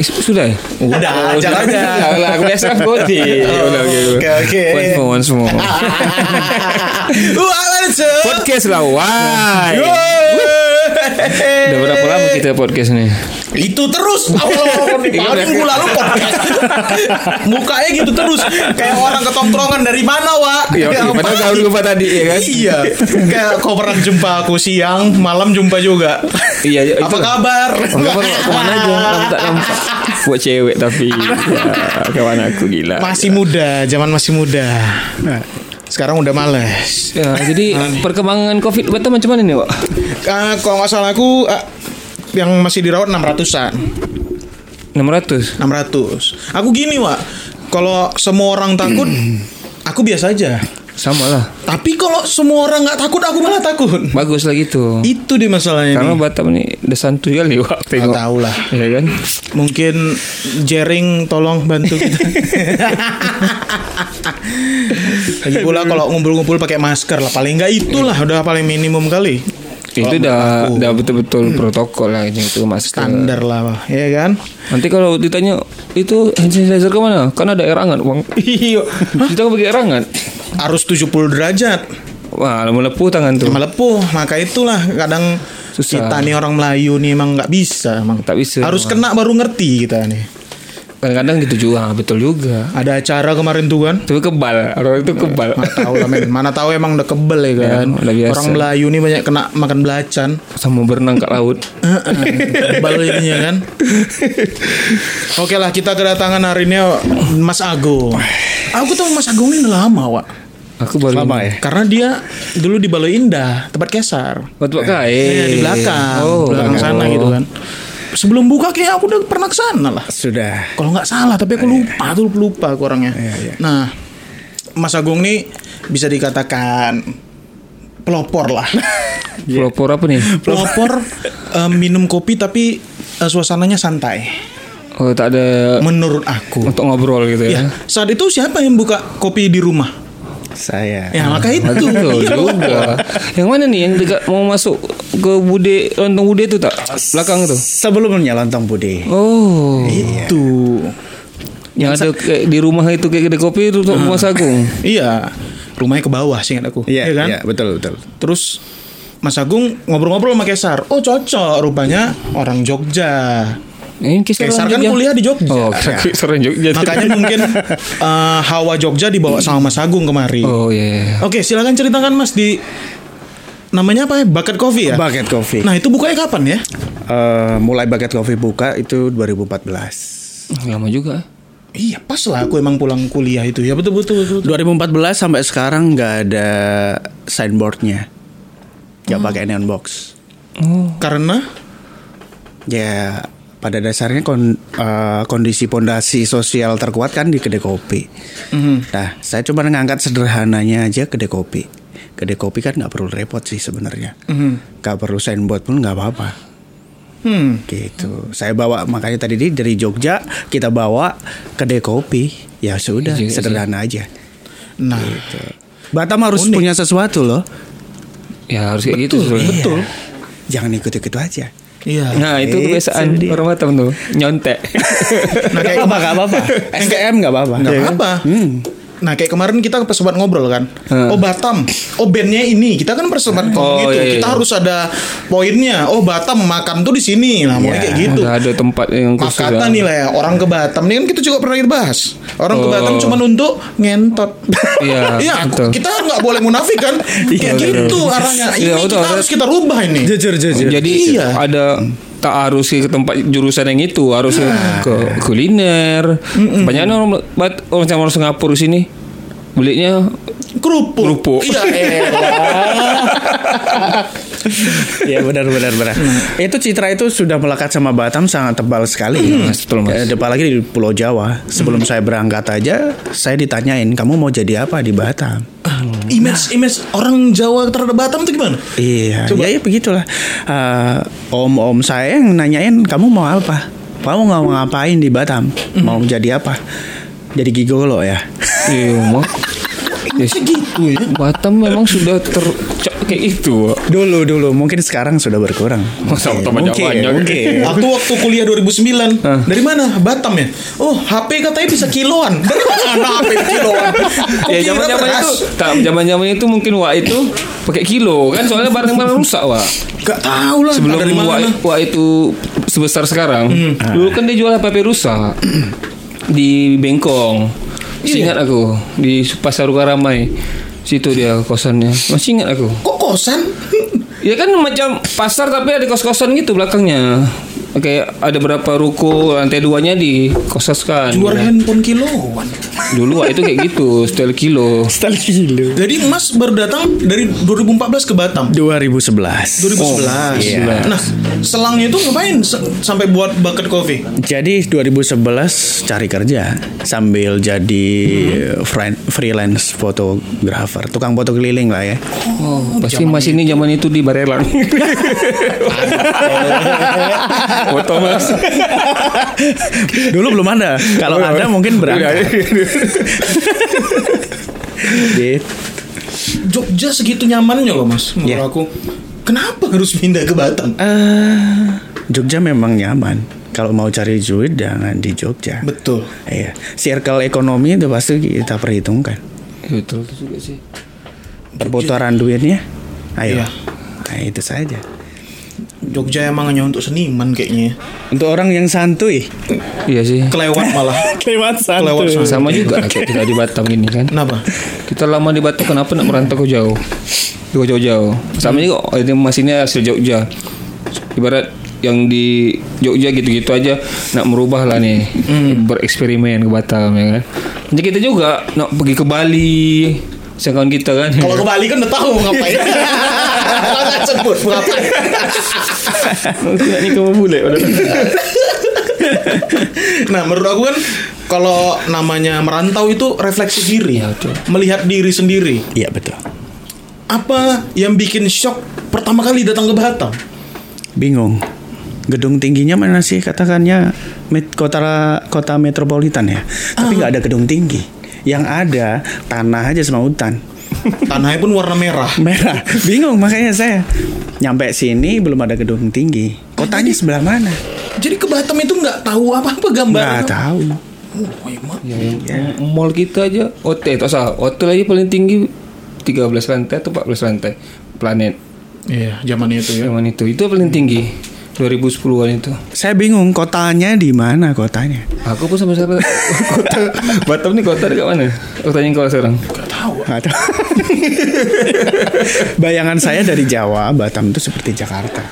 Eh, sudah ya? Udah, Oh, jangan sudah. aja. Lah, lah, aku biasa kan Goti. Udah, oke, Oke, oke. Once more, once more. Wah, lanjut. Podcast lah, why? Udah berapa lama kita podcast nih? Itu terus awal minggu lalu podcast. Mukanya gitu terus kayak orang ketongkrongan dari mana, Wak? Iya, Kayak iya, kau lupa tadi ya kan? Iya, kayak kau pernah jumpa aku siang, malam jumpa juga. Iya, itu. Apa kabar? Ke mana aja buat cewek tapi ya, kawan aku gila. Masih muda, zaman masih muda. Nah, sekarang udah males. Ya, jadi perkembangan COVID Batam macam mana nih, Wak? Uh, kalau nggak salah aku uh, yang masih dirawat 600-an. 600. 600. Aku gini, Wak. Kalau semua orang takut, aku biasa aja. Sama lah. Tapi kalau semua orang nggak takut, aku malah takut. Bagus lah gitu. Itu dia masalahnya. Karena nih. Batam ini udah santuy kali, Wak. Tengok. tahu lah. Ya kan? Mungkin Jering tolong bantu kita. Lagi pula kalau ngumpul-ngumpul pakai masker lah paling enggak itulah udah paling minimum kali. Itu udah udah betul-betul protokol lah itu masker. standar lah, ya kan? Nanti kalau ditanya itu hand sanitizer ke mana? Kan ada air hangat, Bang. Iya. Kita pakai air hangat. Harus 70 derajat. Wah, melepuh tangan tuh. Melepuh, maka itulah kadang Susah. kita nih orang Melayu nih emang nggak bisa, emang Tak bisa. harus kena baru ngerti kita nih. Kadang-kadang gitu juga, betul juga. Ada acara kemarin tuh kan? Tapi kebal, orang itu kebal. Nggak tahu lah men. Mana tahu emang udah kebel ya kan. Ya, udah biasa. Orang Melayu nih banyak kena makan belacan. Sama berenang ke laut. Kebal ininya kan. Oke lah kita kedatangan hari ini Mas Agung. Aku tahu Mas Agung ini lama, Wak. Aku baru Lama ya? Karena dia dulu di Baloi Indah, tempat kesar. Buat buat kain. Iya, di belakang, Oh, belakang sana gitu kan. Sebelum buka kayak aku udah pernah ke sana lah. Sudah. Kalau nggak salah, tapi aku lupa tuh lupa aku orangnya. Nah, Mas Agung nih bisa dikatakan pelopor lah. Pelopor apa nih? pelopor eh, minum kopi tapi eh, suasananya santai. Oh, tak ada Menurut aku. untuk ngobrol gitu ya. Ya, saat itu siapa yang buka kopi di rumah? Saya. Ya, maka itu. Betul juga. Yang mana nih yang dekat mau masuk ke bude lontong bude itu tak belakang tuh? Sebelumnya lontong bude. Oh, Itu. yang ada kayak di rumah itu kayak kedai kopi itu untuk Mas Agung. Iya. Rumahnya ke bawah sih aku. Iya, Iya kan? iya, betul betul. Terus Mas Agung ngobrol-ngobrol sama Kesar. Oh cocok, rupanya orang Jogja. Ini kisah Kesar orang kan Jogja. kuliah di Jogja. Oh, kisah orang Jogja. Makanya mungkin eh, hawa Jogja dibawa sama Mas Agung kemari. Oh iya. Oke, silakan ceritakan Mas di namanya apa ya? Bucket Coffee ya? Bucket Coffee. Nah, itu bukanya kapan ya? Eh, mulai Bucket Coffee buka itu 2014. Lama juga. Iya, pas lah aku emang pulang kuliah itu. Ya betul betul betul. 2014 sampai sekarang nggak ada signboardnya. Nggak pakai neon box. Oh, Karena Ya pada dasarnya kon- eh, kondisi pondasi sosial terkuat kan di kedai kopi. Nah, saya cuma ngangkat sederhananya aja kedai kopi. Kedai kopi kan nggak perlu repot sih sebenarnya. Nggak perlu signboard pun nggak apa-apa. hmm, Gitu. Saya bawa makanya tadi di- dari Jogja kita bawa kedai kopi. Ya sudah, Iya, iya. sederhana aja. nah, Batam harus punya sesuatu loh. ya harus kayak gitu. sebenarnya. betul. Jangan ikut-ikut aja. Iya. Nah itu kebiasaan orang Batam tuh nyontek. Nah, kayak apa nggak apa-apa. STM nggak apa-apa. Nggak apa-apa. Nah kayak kemarin kita sempat ngobrol kan. Oh Batam. Oh bandnya ini. Kita kan sempat ngomong Oh, gitu. iya, iya. Kita harus ada poinnya. Oh Batam makan tuh di sini. Nah mau Iya. kayak gitu. Ada tempat yang khusus. Makata ya. nih lah ya orang ke Batam ini kan kita juga pernah kita bahas. Orang ke Oh. Batam cuma untuk ngentot. Iya, Iya, betul. kita nggak boleh munafik kan. Kayak betul. gitu arahnya. Ini Iya, kita harus kita rubah ini. Jujur, jujur. Jadi Iya. ada tak harus ke tempat jurusan yang itu harus ke kuliner. Banyak orang bat- orang sama orang Singapura di sini belinya Kerupuk. Kerupuk. Iya, elah. ya benar benar benar. Itu citra itu sudah melekat sama Batam sangat tebal sekali. Mas, betul, Mas. Eh, Apalagi di Pulau Jawa. Sebelum saya berangkat aja, saya ditanyain kamu mau jadi apa di Batam. image image orang Jawa terhadap Batam itu gimana? Iya, Coba. ya, ya begitulah. Eh, om-om saya yang nanyain kamu mau apa? Kamu mau ngapain di Batam? Mau jadi apa? Jadi gigolo ya. Iya. Yes. Gitu ya. Batam memang sudah ter pakai itu. Dulu dulu mungkin sekarang sudah berkurang. Masa Mungkin, otak banyak-banyak? mungkin. Aku waktu kuliah 2009 Dari mana? Batam ya? Oh HP katanya bisa kiloan Dari mana HP kiloan? Ya kira zaman-zaman beras? itu, tak zaman-zaman itu mungkin wak itu pakai kilo kan soalnya barang-barang rusak wak. Gak tahu lah Sebelum dari mana wak itu sebesar sekarang, dulu kan dia jual HP rusak di Bengkong. Masih ingat aku di Pasar Ukaramai. Situ dia kosannya. Masih ingat aku. Kok kosan? Ya kan macam pasar tapi ada kos-kosan gitu belakangnya. Kayak ada berapa ruko lantai duanya di kosaskan. Jual handphone kiloan Dulu wak itu kayak gitu, setel kilo. Style kilo. Jadi Mas baru datang dari 2014 ke Batam 2011. 2011 iya. Nah selangnya itu ngapain se- Sampai buat bucket coffee Jadi 2011 cari kerja sambil jadi fri- freelance fotografer, tukang foto keliling lah ya. Oh, pasti mas ini zaman itu di Barelang. Foto mas. Dulu belum ada. Kalau ada mungkin berangkat. Gitu. Jogja segitu nyamannya loh Mas Menurut Iya. aku Kenapa harus pindah ke Batam? Eh, Jogja memang nyaman. Kalau mau cari duit jangan di Jogja. Betul Iya, circle ekonomi itu pasti kita perhitungkan. Betul itu juga sih. Perputaran duitnya, ayo. Iya. Nah, itu saja. Jogja emang hanya untuk seniman kayaknya Untuk orang yang santuy, Iya sih. Kelewat malah lewat Kelewat santuy. Sama juga lah kayak kita di Batam ini kan. Kenapa? Kita lama di Batam kenapa nak merantau ke jauh? Ke jauh-jauh. Sama juga oh, ini mas ini hasil Jogja. Ibarat yang di Jogja gitu-gitu aja nak merubah lah nih bereksperimen ke Batam ya kan. Jadi kita juga nak pergi ke Bali Sedangkan kita kan Kalau ke Bali kan udah tahu mau ngapain Kalau sebut ngapain Nak nikah sama bule. Nah menurut aku kan Kalau namanya merantau itu refleksi diri Iya, betul. Melihat diri sendiri Iya betul. Apa yang bikin shock Pertama kali datang ke Batam Bingung. Gedung tingginya mana sih katakannya met- kota kota metropolitan ya. Tapi nggak ada gedung tinggi. Yang ada tanah aja sama hutan. Tanahnya pun warna merah. Merah. Bingung makanya saya nyampe sini belum ada gedung tinggi. Kotanya sebelah mana? Jadi ke Batam itu nggak tahu apa-apa gambar Nggak tahu. Oh, emang. Ya, yang mall kita aja. Hotel tak usah hotel aja paling tinggi. 13 lantai atau 14 lantai planet. Iya zamannya itu ya. Zaman itu. Itu paling tinggi. 2010-an itu. Saya bingung kotanya di mana kotanya. aku pun sampai sekarang kota. Batam nih kota dekat mana? Kotanya kau sekarang Gak tahu. Bayangan saya dari Jawa, Batam itu seperti Jakarta.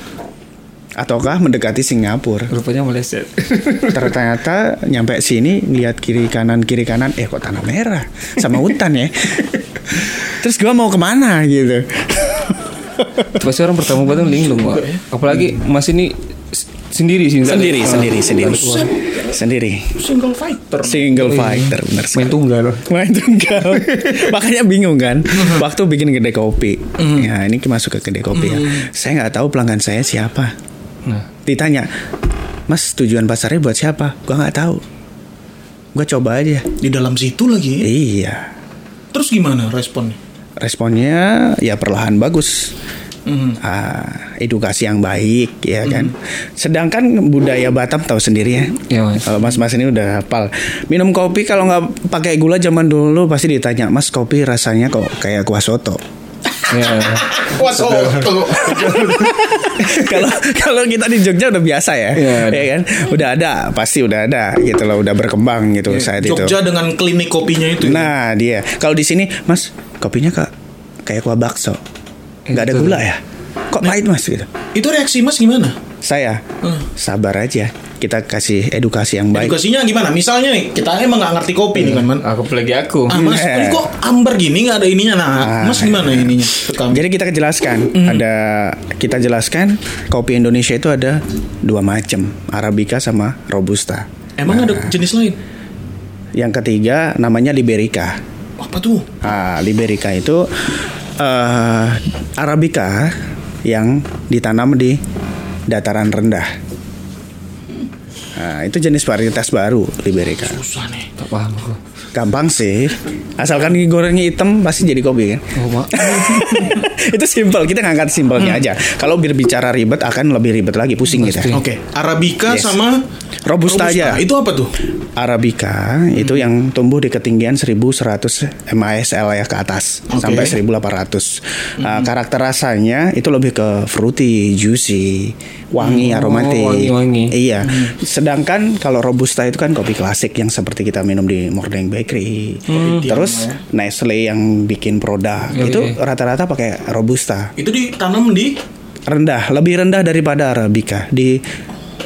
Ataukah mendekati Singapura. rupanya meleset Ternyata nyampe sini lihat kiri kanan kiri kanan, eh kok tanah merah sama hutan ya. Terus gua mau ke mana gitu? pasti orang pertama Batam linglung Pak. apalagi mas ini sendiri sih ada- Sendiri, Ah, sendiri, sendiri. Sendiri. Single fighter Single fighter, benar main tunggal Main tunggal. Makanya bingung kan. Waktu bikin kedai kopi. Ya, ini masuk ke kedai kopi ya. Saya nggak tahu pelanggan saya siapa. nah Ditanya, Mas tujuan pasarnya buat siapa? Gua nggak tahu. Gua coba aja. Di dalam situ lagi Iya. Terus gimana responnya? Responnya ya perlahan bagus. Ah, edukasi yang baik ya kan. Sedangkan budaya Batam tahu sendiri ya. ya mas. Kalau mas-mas ini udah hafal. Minum kopi kalau nggak pakai gula zaman dulu Pasti ditanya Mas kopi rasanya kok kayak kuah soto? Ya. Kalau kalau kita di Jogja udah biasa ya. Iya, ada. ya kan? Udah ada Pasti udah ada gitu loh Udah berkembang gitu saat itu. Jogja dengan klinik kopinya itu Nah dia. Kalau di sini Mas kopinya kak kayak kuah bakso nggak ada gula ya Kok pahit mas gitu Itu reaksi mas gimana? Saya Hmm. Sabar aja Kita kasih edukasi yang baik Edukasinya gimana? Misalnya nih Kita emang gak ngerti kopi nih kan man aku apalagi aku Ah mas Eh. ini kok amber gini gak ada ininya Nah Ah. mas gimana ininya ke kami? Jadi kita jelaskan, ada kita jelaskan kopi Indonesia itu ada dua macam, Arabica sama Robusta. Emang ada jenis lain? Yang ketiga namanya Liberica. Apa tuh? Ah, Liberica itu eh Arabica yang ditanam di dataran rendah. Nah, itu jenis varietas baru Liberica. Susah nih tak paham Gampang sih. Asalkan gorengnya hitam pasti jadi kopi kan. Oh, itu simpel. Kita ngangkat simpelnya aja. Kalau berbicara ribet akan lebih ribet lagi pusing kita. Oke, Arabica Yes. sama Robusta aja. Itu apa tuh? Arabica itu yang tumbuh di ketinggian 1100 MASL ya ke atas Oke. sampai 1800. Uh, karakter rasanya itu lebih ke fruity, juicy, wangi, Oh, aromatik. wangi-wangi. Iya. Sedangkan kalau robusta itu kan kopi klasik yang seperti kita minum di Morning Bakery. Terus Nestle yang bikin produk Iya, itu iya. rata-rata pakai robusta. Itu ditanam di Rendah, lebih rendah daripada Arabica di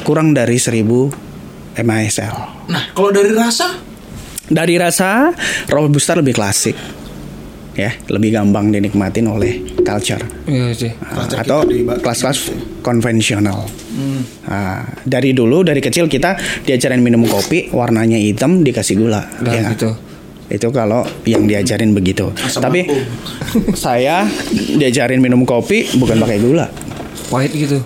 kurang dari 1000 MASL. Nah, kalau dari rasa Dari rasa robusta lebih klasik, ya lebih gampang dinikmatin oleh culture Iya sih. Culture atau kita di- Hmm. kelas-kelas konvensional. Ah, dari dulu dari kecil kita diajarin minum kopi warnanya hitam dikasih gula, Nah, ya gitu. Itu kalau yang diajarin begitu. Asam Tapi saya diajarin minum kopi bukan pakai gula. Pahit gitu.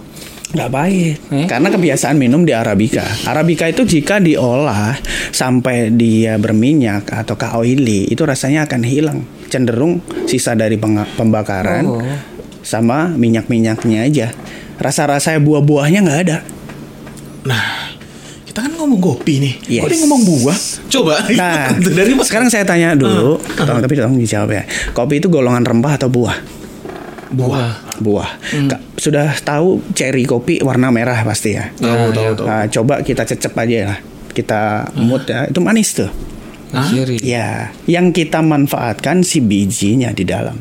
Nggak pahit Eh? Karena kebiasaan minum di Arabica Arabica itu jika diolah Sampai dia berminyak Atau ke oily Itu rasanya akan hilang Cenderung sisa dari pembakaran Oh. Sama minyak-minyaknya aja Rasa-rasa buah-buahnya nggak ada Nah, kita kan ngomong kopi nih. Yes. Kok dia ngomong buah? Coba. Nah dari mas sekarang saya tanya dulu tolong, Tapi tolong dijawab ya Kopi itu golongan rempah atau buah? buah. Buah Ka- Sudah tahu cherry kopi warna merah pasti ya Tahu, tahu, tahu. Nah, Coba kita cecep aja lah Kita mood ya Itu manis tuh Siri. Ya, yang kita manfaatkan si bijinya di dalam.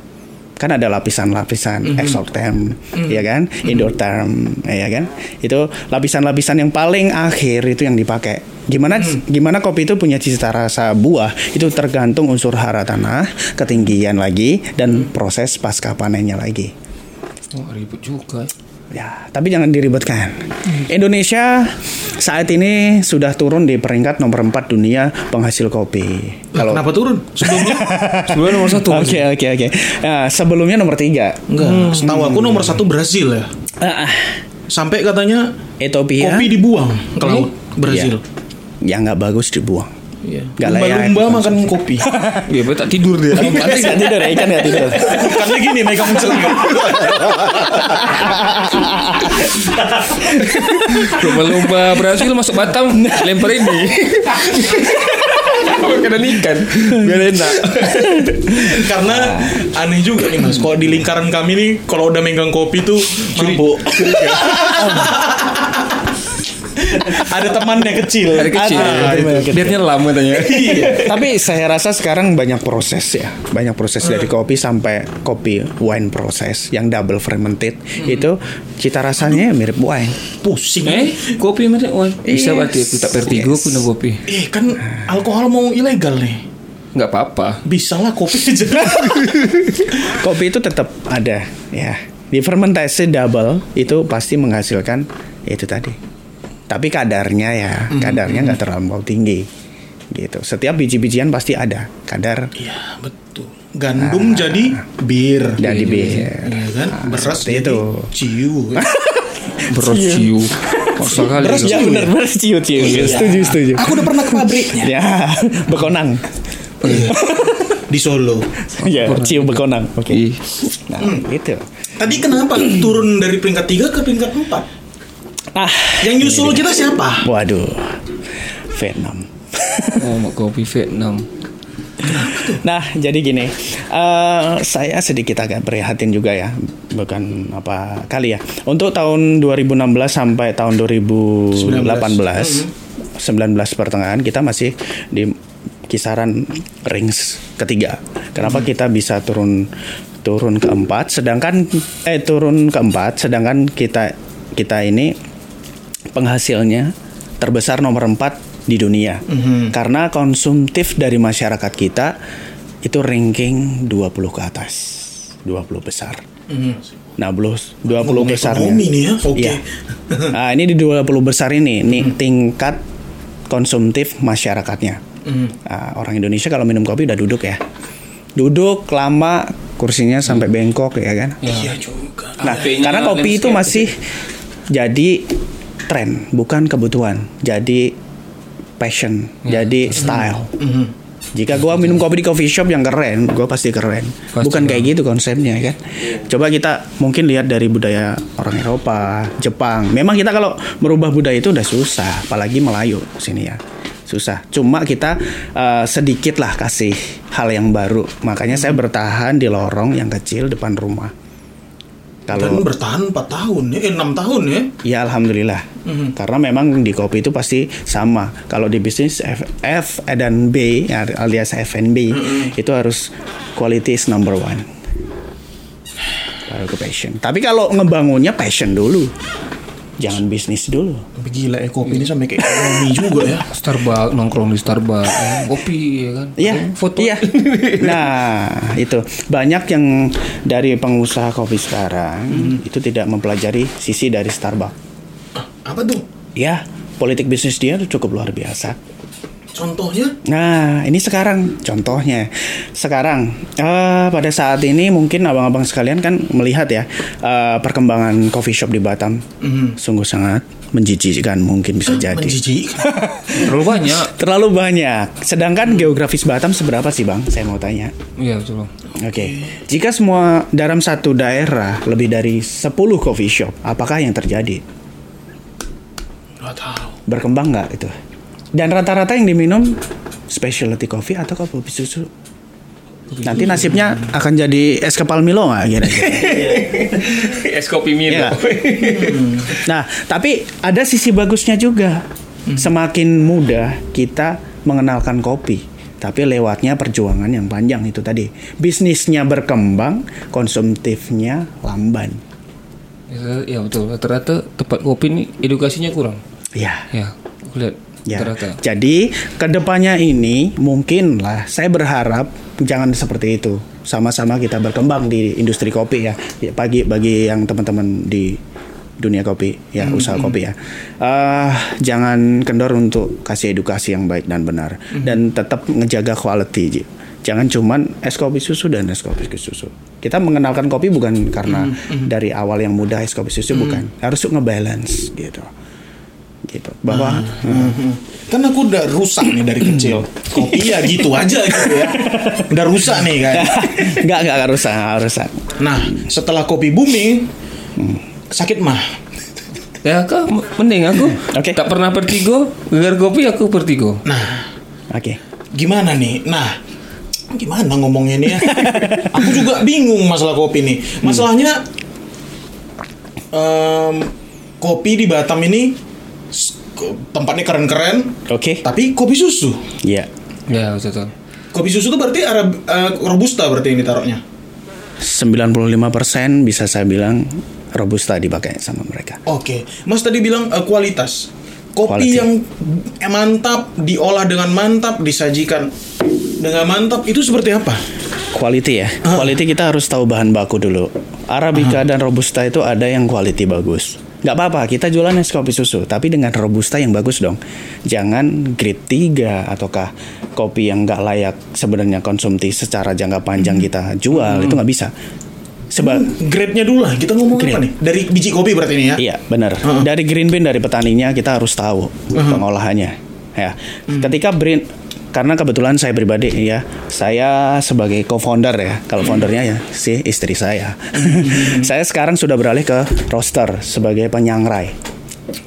Kan ada lapisan-lapisan exotherm, ya kan? Endotherm, ya kan? Itu lapisan-lapisan yang paling akhir itu yang dipakai. Gimana gimana kopi itu punya cita rasa buah itu tergantung unsur hara tanah, ketinggian lagi dan proses pasca panennya lagi. Oh, ribut juga. Ya, tapi jangan diribetkan. Indonesia saat ini sudah turun di peringkat nomor 4 dunia penghasil kopi. Lah, kenapa turun? Sebelumnya Sebelumnya nomor satu. Oke oke oke. Nah, sebelumnya nomor tiga. enggak. Setahu aku nomor satu Brazil ya. Ah, Sampai katanya Ethiopia. kopi dibuang ke laut Brazil. Ya nggak bagus dibuang. Iya. Nggak layak. Lumba-lumba makan kopi. Iya, betul tak tidur dia. Nanti nggak tidur ya, ikan nggak tidur. Karena gini megang celana. Lomba-lomba berhasil masuk Batam lempar ini. Kena ikan biar enak. Karena aneh juga nih mas. Kalau di lingkaran kami nih, kalau udah megang kopi tuh mabuk. Ada temannya kecil. Ada kecil. Ada, ada. Biar nyelam katanya. Tapi saya rasa sekarang banyak proses ya, banyak proses dari kopi sampai kopi wine proses yang double fermented itu cita rasanya mirip wine. Pusing. Eh, kopi macam wah, bisa Yes. berarti tak vertigo aku minum kopi. Eh kan alkohol mau ilegal nih. Enggak apa-apa. Bisa lah kopi aja. Kopi itu tetap ada ya. Di fermentasi double itu pasti menghasilkan itu tadi. Tapi kadarnya ya, kadarnya nggak terlalu tinggi. Gitu. Setiap biji-bijian pasti ada kadar Iya betul. Gandum jadi bir. jadi bir. Iya kan? Beras seperti jadi itu. ciu. Beros ciu. Masa kali. Beras itu. Ya benar benar ciut ciut. Setuju setuju. Aku udah pernah ke pabriknya Ya, bekonang. di Solo. ya, cium bekonang. Oke. Ih, Nah, gitu. Tadi kenapa turun dari peringkat 3 ke peringkat 4? Ah, Yang nyusul kita siapa? waduh. Vietnam. Oh, mak kopi Vietnam. Nah, jadi gini, eh saya sedikit agak prihatin juga ya, bukan apa kali ya. Untuk tahun 2016 sampai tahun 2018, 19 pertengahan kita masih di kisaran rings ketiga. Kenapa kita bisa turun turun keempat, sedangkan eh turun keempat, sedangkan kita kita ini penghasilnya terbesar nomor 4 di dunia. Karena konsumtif dari masyarakat kita itu ranking 20 ke atas. 20 besar. Nah, belus 20 Ngomong besar. nih ya, oke. Iya. Nah, ini di 20 besar ini nih tingkat konsumtif masyarakatnya. Nah, orang Indonesia kalau minum kopi udah duduk ya. Duduk lama kursinya sampai bengkok ya kan. Iya juga. Nah, HP-nya karena kopi itu landscape. masih jadi tren, bukan kebutuhan. Jadi passion, jadi style. Jika gua minum kopi di coffee shop yang keren, gua pasti keren. Pasti Bukan kayak gitu konsepnya kan. Coba kita mungkin lihat dari budaya orang Eropa, Jepang. Memang kita kalau merubah budaya itu udah susah, apalagi Melayu sini ya. Susah. Cuma kita eh, sedikit lah kasih hal yang baru. Makanya saya bertahan di lorong yang kecil depan rumah. Dan Kalau bertahan 4 tahun ya, eh 6 tahun ya. Ya alhamdulillah. Karena memang di kopi itu pasti sama. Kalau di bisnis F, F dan B ya, alias F&B itu harus quality is number one. Baru ke passion. Tapi kalau ngebangunnya passion dulu. Jangan bisnis dulu. Tapi gila ya kopi ini sampai kayak ekonomi juga ya. Starbucks nongkrong di Starbucks, eh, kopi ya kan. Iya, Foto. Iya. Nah, itu banyak yang dari pengusaha kopi sekarang itu tidak mempelajari sisi dari Starbucks. Apa tuh? Ya, politik bisnis dia tuh cukup luar biasa. Contohnya? Nah, ini sekarang contohnya. Sekarang eh, pada saat ini mungkin abang-abang sekalian kan melihat ya eh, perkembangan coffee shop di Batam sungguh sangat menjijikkan mungkin bisa jadi. Menjijikkan. Terlalu banyak. Terlalu banyak. Sedangkan geografis Batam seberapa sih, Bang? Saya mau tanya. Iya betul. Oke. Jika semua dalam satu daerah lebih dari 10 coffee shop, apakah yang terjadi? Gak tahu. Berkembang nggak itu? Dan rata-rata yang diminum specialty coffee atau kopi susu? Nanti nasibnya akan jadi es kepal Milo nggak kira-kira? es kopi Iya. Nah, tapi ada sisi bagusnya juga. Semakin mudah kita mengenalkan kopi, tapi lewatnya perjuangan yang panjang itu tadi. Bisnisnya berkembang, konsumtifnya lamban. Ya, ya betul. Rata-rata tempat kopi ini edukasinya kurang. Ya. Ya, aku lihat Ya. Jadi ke depannya ini mungkin lah saya berharap jangan seperti itu. Sama-sama kita berkembang di industri kopi ya. Ya, Bagi bagi yang teman-teman di dunia kopi ya usaha kopi ya. Eh, jangan kendor untuk kasih edukasi yang baik dan benar dan tetap ngejaga quality. Ji. Jangan cuman es kopi susu dan es kopi susu. Kita mengenalkan kopi bukan karena dari awal yang mudah es kopi susu bukan. Harus ngebalance gitu. Gitu. Bahwa Kan aku udah rusak nih dari kecil. Kopi ya gitu aja gitu ya. Udah rusak nih kan. Enggak, enggak, enggak rusak, enggak rusak. Nah, setelah kopi booming, sakit mah. Ya kak, mending aku Oke. tak pernah pertigo, gegar kopi aku pertigo. Nah, Oke. gimana nih? Nah, gimana ngomongnya nih ya? Aku juga bingung masalah kopi nih. Masalahnya em, kopi di Batam ini tempatnya keren-keren, Oke. tapi kopi susu. Iya. Ya betul. Kopi susu itu berarti Arab, eh, robusta berarti ini taruhnya. 95% bisa saya bilang robusta dipakai sama mereka. Oke, Mas tadi bilang eh, kualitas. Kopi Quality. yang mantap, diolah dengan mantap, disajikan dengan mantap itu seperti apa? Quality ya. Quality kita harus tahu bahan baku dulu. Arabica dan robusta itu ada yang quality bagus. Nggak apa-apa, kita jualan es kopi susu, tapi dengan robusta yang bagus dong. Jangan grade 3 ataukah kopi yang nggak layak sebenarnya konsumsi secara jangka panjang kita jual, itu nggak bisa. Sebab Grade-nya dulu lah. Kita ngomong apa Grade. nih? Dari biji kopi berarti ini ya? Iya, benar. Dari green bean dari petaninya kita harus tahu pengolahannya. Ya. Ketika brand karena kebetulan saya pribadi ya, saya sebagai co-founder ya. Kalau foundernya ya si istri saya. saya sekarang sudah beralih ke roaster sebagai penyangrai.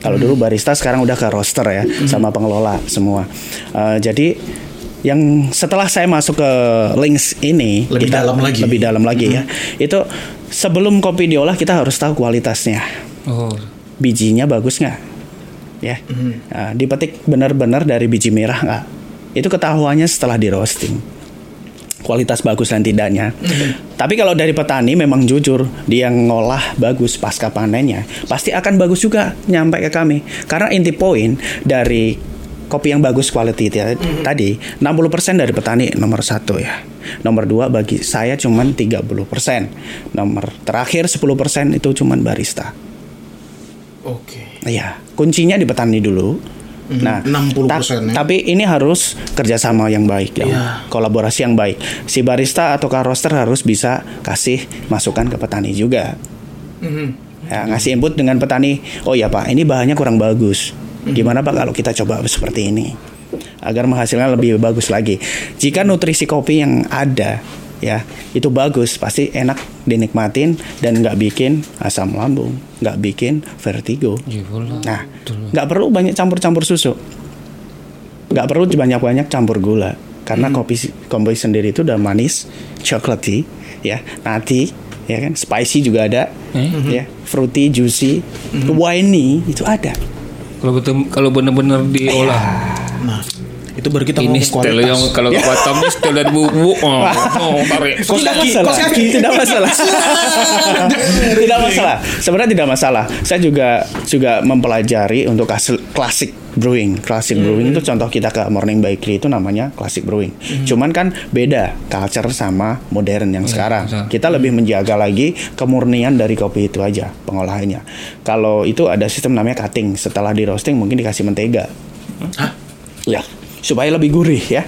Kalau dulu barista sekarang udah ke roaster ya sama pengelola semua. Eh, jadi yang setelah saya masuk ke links ini Lebih dalam lagi. lebih dalam lagi ya. Itu sebelum kopi diolah kita harus tahu kualitasnya Oh, bijinya bagus nggak ya Nah, dipetik benar-benar dari biji merah nggak itu ketahuannya setelah di roasting. Kualitas bagus dan tidaknya. Tapi kalau dari petani memang jujur dia ngolah bagus pasca panennya pasti akan bagus juga nyampe ke kami. Karena inti poin dari kopi yang bagus quality ti- tadi 60% dari petani nomor satu ya. Nomor dua bagi saya cuman 30% nomor terakhir 10% itu cuman barista. Oke. Iya, kuncinya di petani dulu. Mhm, Nah, 60% ya. tapi ini harus kerjasama yang baik, ya. Iya. kolaborasi yang baik. Si barista atau roaster harus bisa kasih masukan ke petani juga. Mhm. Ya, ngasih input dengan petani. Oh ya pak, ini bahannya kurang bagus. Mhm. Gimana pak kalau kita coba seperti ini? agar menghasilkan lebih bagus lagi. Jika nutrisi kopi yang ada ya itu bagus. Pasti enak dinikmatin dan nggak bikin asam lambung, nggak bikin vertigo. Nah, nggak perlu banyak campur-campur susu, nggak perlu banyak-banyak campur gula. Karena kopi kopi sendiri itu udah manis, chocolatey, ya, nati, ya kan, spicy juga ada, ya, fruity, juicy, winey itu ada. Kalau betul kalau benar-benar diolah. Nah, itu baru kita Ini style kualitas. yang kalau ke Batam style dari bubu. Oh, oh tarik. Kos tidak kaki, masalah. kos kaki. Tidak masalah. tidak masalah. Sebenarnya tidak masalah. Saya juga juga mempelajari untuk hasil klasik brewing. Classic brewing itu contoh kita ke Morning Bakery itu namanya classic brewing. Cuman kan beda culture sama modern yang sekarang. betul. Kita lebih menjaga lagi kemurnian dari kopi itu aja pengolahannya. Kalau itu ada sistem namanya cutting. Setelah di roasting mungkin dikasih mentega. Hah? Ya, supaya lebih gurih ya.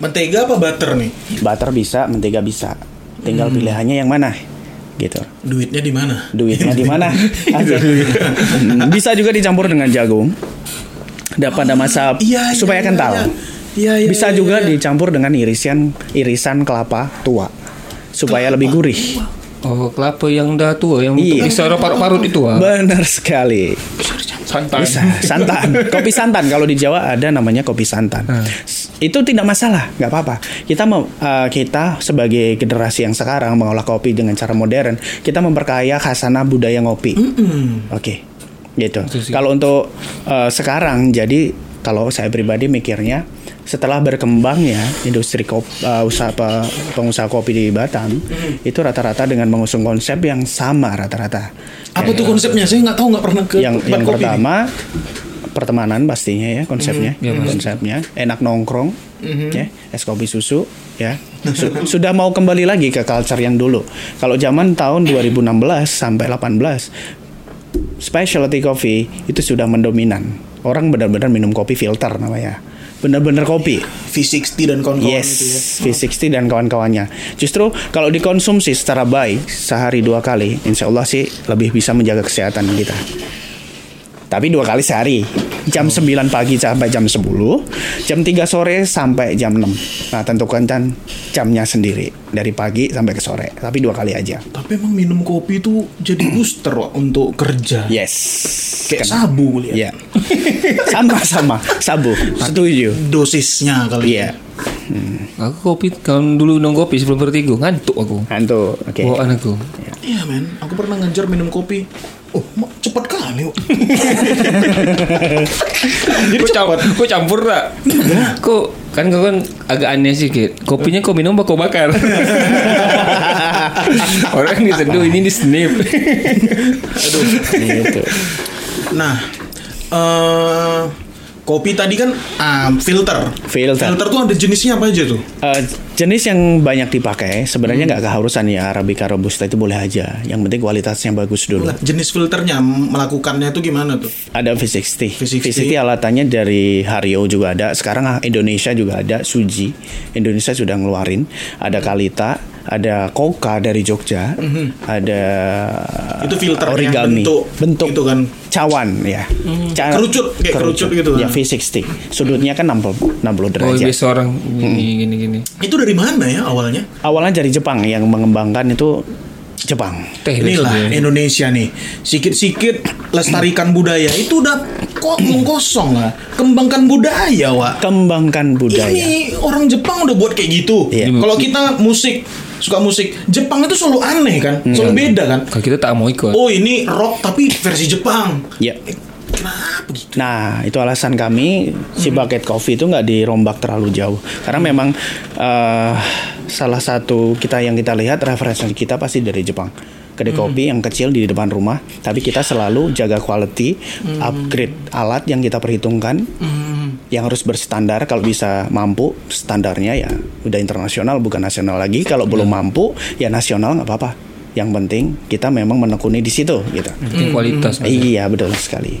Mentega apa butter nih? Butter bisa, mentega bisa. Tinggal pilihannya yang mana. Gitu. Duitnya di mana? Duitnya di mana? Hmm, bisa juga dicampur dengan jagung. Dan pada masa Iya, iya, supaya iya, kental. iya. Iya, iya, bisa iya, juga iya. dicampur dengan irisan irisan kelapa tua supaya lebih gurih. Oh, kelapa yang dah tua yang Iya. bisa parut-parut itu ah. Benar sekali. Santan. Bisa santan. Kopi santan kalau di Jawa ada namanya kopi santan. Hmm. Itu tidak masalah, nggak apa-apa. Kita eh, kita sebagai generasi yang sekarang mengolah kopi dengan cara modern, kita memperkaya khasana budaya ngopi. Oke, gitu. Itu sih. Kalau untuk eh, sekarang, jadi kalau saya pribadi mikirnya setelah berkembangnya industri kopi, usaha pe- pengusaha kopi di Batam itu rata-rata dengan mengusung konsep yang sama rata-rata. Apa tuh konsepnya? Saya nggak tahu nggak pernah ke yang tempat yang kopi pertama pertemanan pastinya ya konsepnya. Konsepnya enak nongkrong ya es kopi susu ya. Su- sudah mau kembali lagi ke culture yang dulu. Kalau zaman tahun 2016 sampai 18 specialty coffee itu sudah mendominan. Orang benar-benar minum kopi filter namanya benar-benar kopi V60 dan kawan-kawan Yes, itu ya. V60 dan kawan-kawannya. Justru kalau dikonsumsi secara baik sehari dua kali, insya Allah sih lebih bisa menjaga kesehatan kita. Tapi dua kali sehari, jam 9 pagi sampai jam 10, jam 3 sore sampai jam 6. Nah tentukan kan jamnya sendiri dari pagi sampai ke sore, tapi dua kali aja. Tapi emang minum kopi itu jadi booster Wak, untuk kerja. Yes. Kayak Kan- sabu lihat. Ya. Sama-sama, sabu. Setuju. Dosisnya kali. Iya. Aku kopi kalau dulu minum kopi sebelum vertigo ngantuk aku. Hantu. Oke. Bawaan aku. Iya men, aku pernah ngajar minum kopi. Oh, cepat kali. Wak. Jadi campur, kok campur tak? Kok kan kau kan agak aneh sedikit. Kopinya kau minum apa kau bakar? Orang diseduh ini di snip. Gitu. Nah, eh kopi tadi kan ah, filter. Filter. Filter tuh ada jenisnya apa aja tuh? Eh, jenis yang banyak dipakai sebenarnya nggak keharusan ya Arabica robusta itu boleh aja. Yang penting kualitasnya bagus dulu. Lah, jenis filternya melakukannya tuh gimana tuh? Ada V60. V60. V60 alatannya dari Hario juga ada. Sekarang ah, Indonesia juga ada Suji. Indonesia sudah ngeluarin. Ada Kalita, ada Koka dari Jogja, ada Itu filter origami. bentuk bentuk itu kan. cawan ya. Ca- Kerucut, kayak kerucut gitu Ya kan. V60. Sudutnya kan 60 60 Oh derajat. biasa orang gini gini gini. Itu dari mana ya awalnya? Awalnya dari Jepang yang mengembangkan itu Jepang. Teh Inilah. Indonesia nih. Sikit-sikit lestarikan budaya itu udah kok kosong lah. Kembangkan budaya, Wak. Kembangkan budaya. Ini orang Jepang udah buat kayak gitu. Iya. Kalau kita musik suka musik Jepang itu selalu aneh kan, selalu beda kan. Kalau kita tak mau ikut. Oh ini rock tapi versi Jepang. Ya. Eh, Kenapa gitu? Nah, itu alasan kami si bucket coffee itu nggak dirombak terlalu jauh. Karena memang eh, salah satu kita yang kita lihat referensi kita pasti dari Jepang. Kedai kopi yang kecil di depan rumah, tapi kita selalu jaga quality, upgrade alat yang kita perhitungkan, yang harus berstandar. Kalau bisa mampu, standarnya ya udah internasional bukan nasional lagi. Kalau belum mampu, ya nasional nggak apa-apa. Yang penting kita memang menekuni di situ, gitu. Penting kualitas. Iya betul sekali.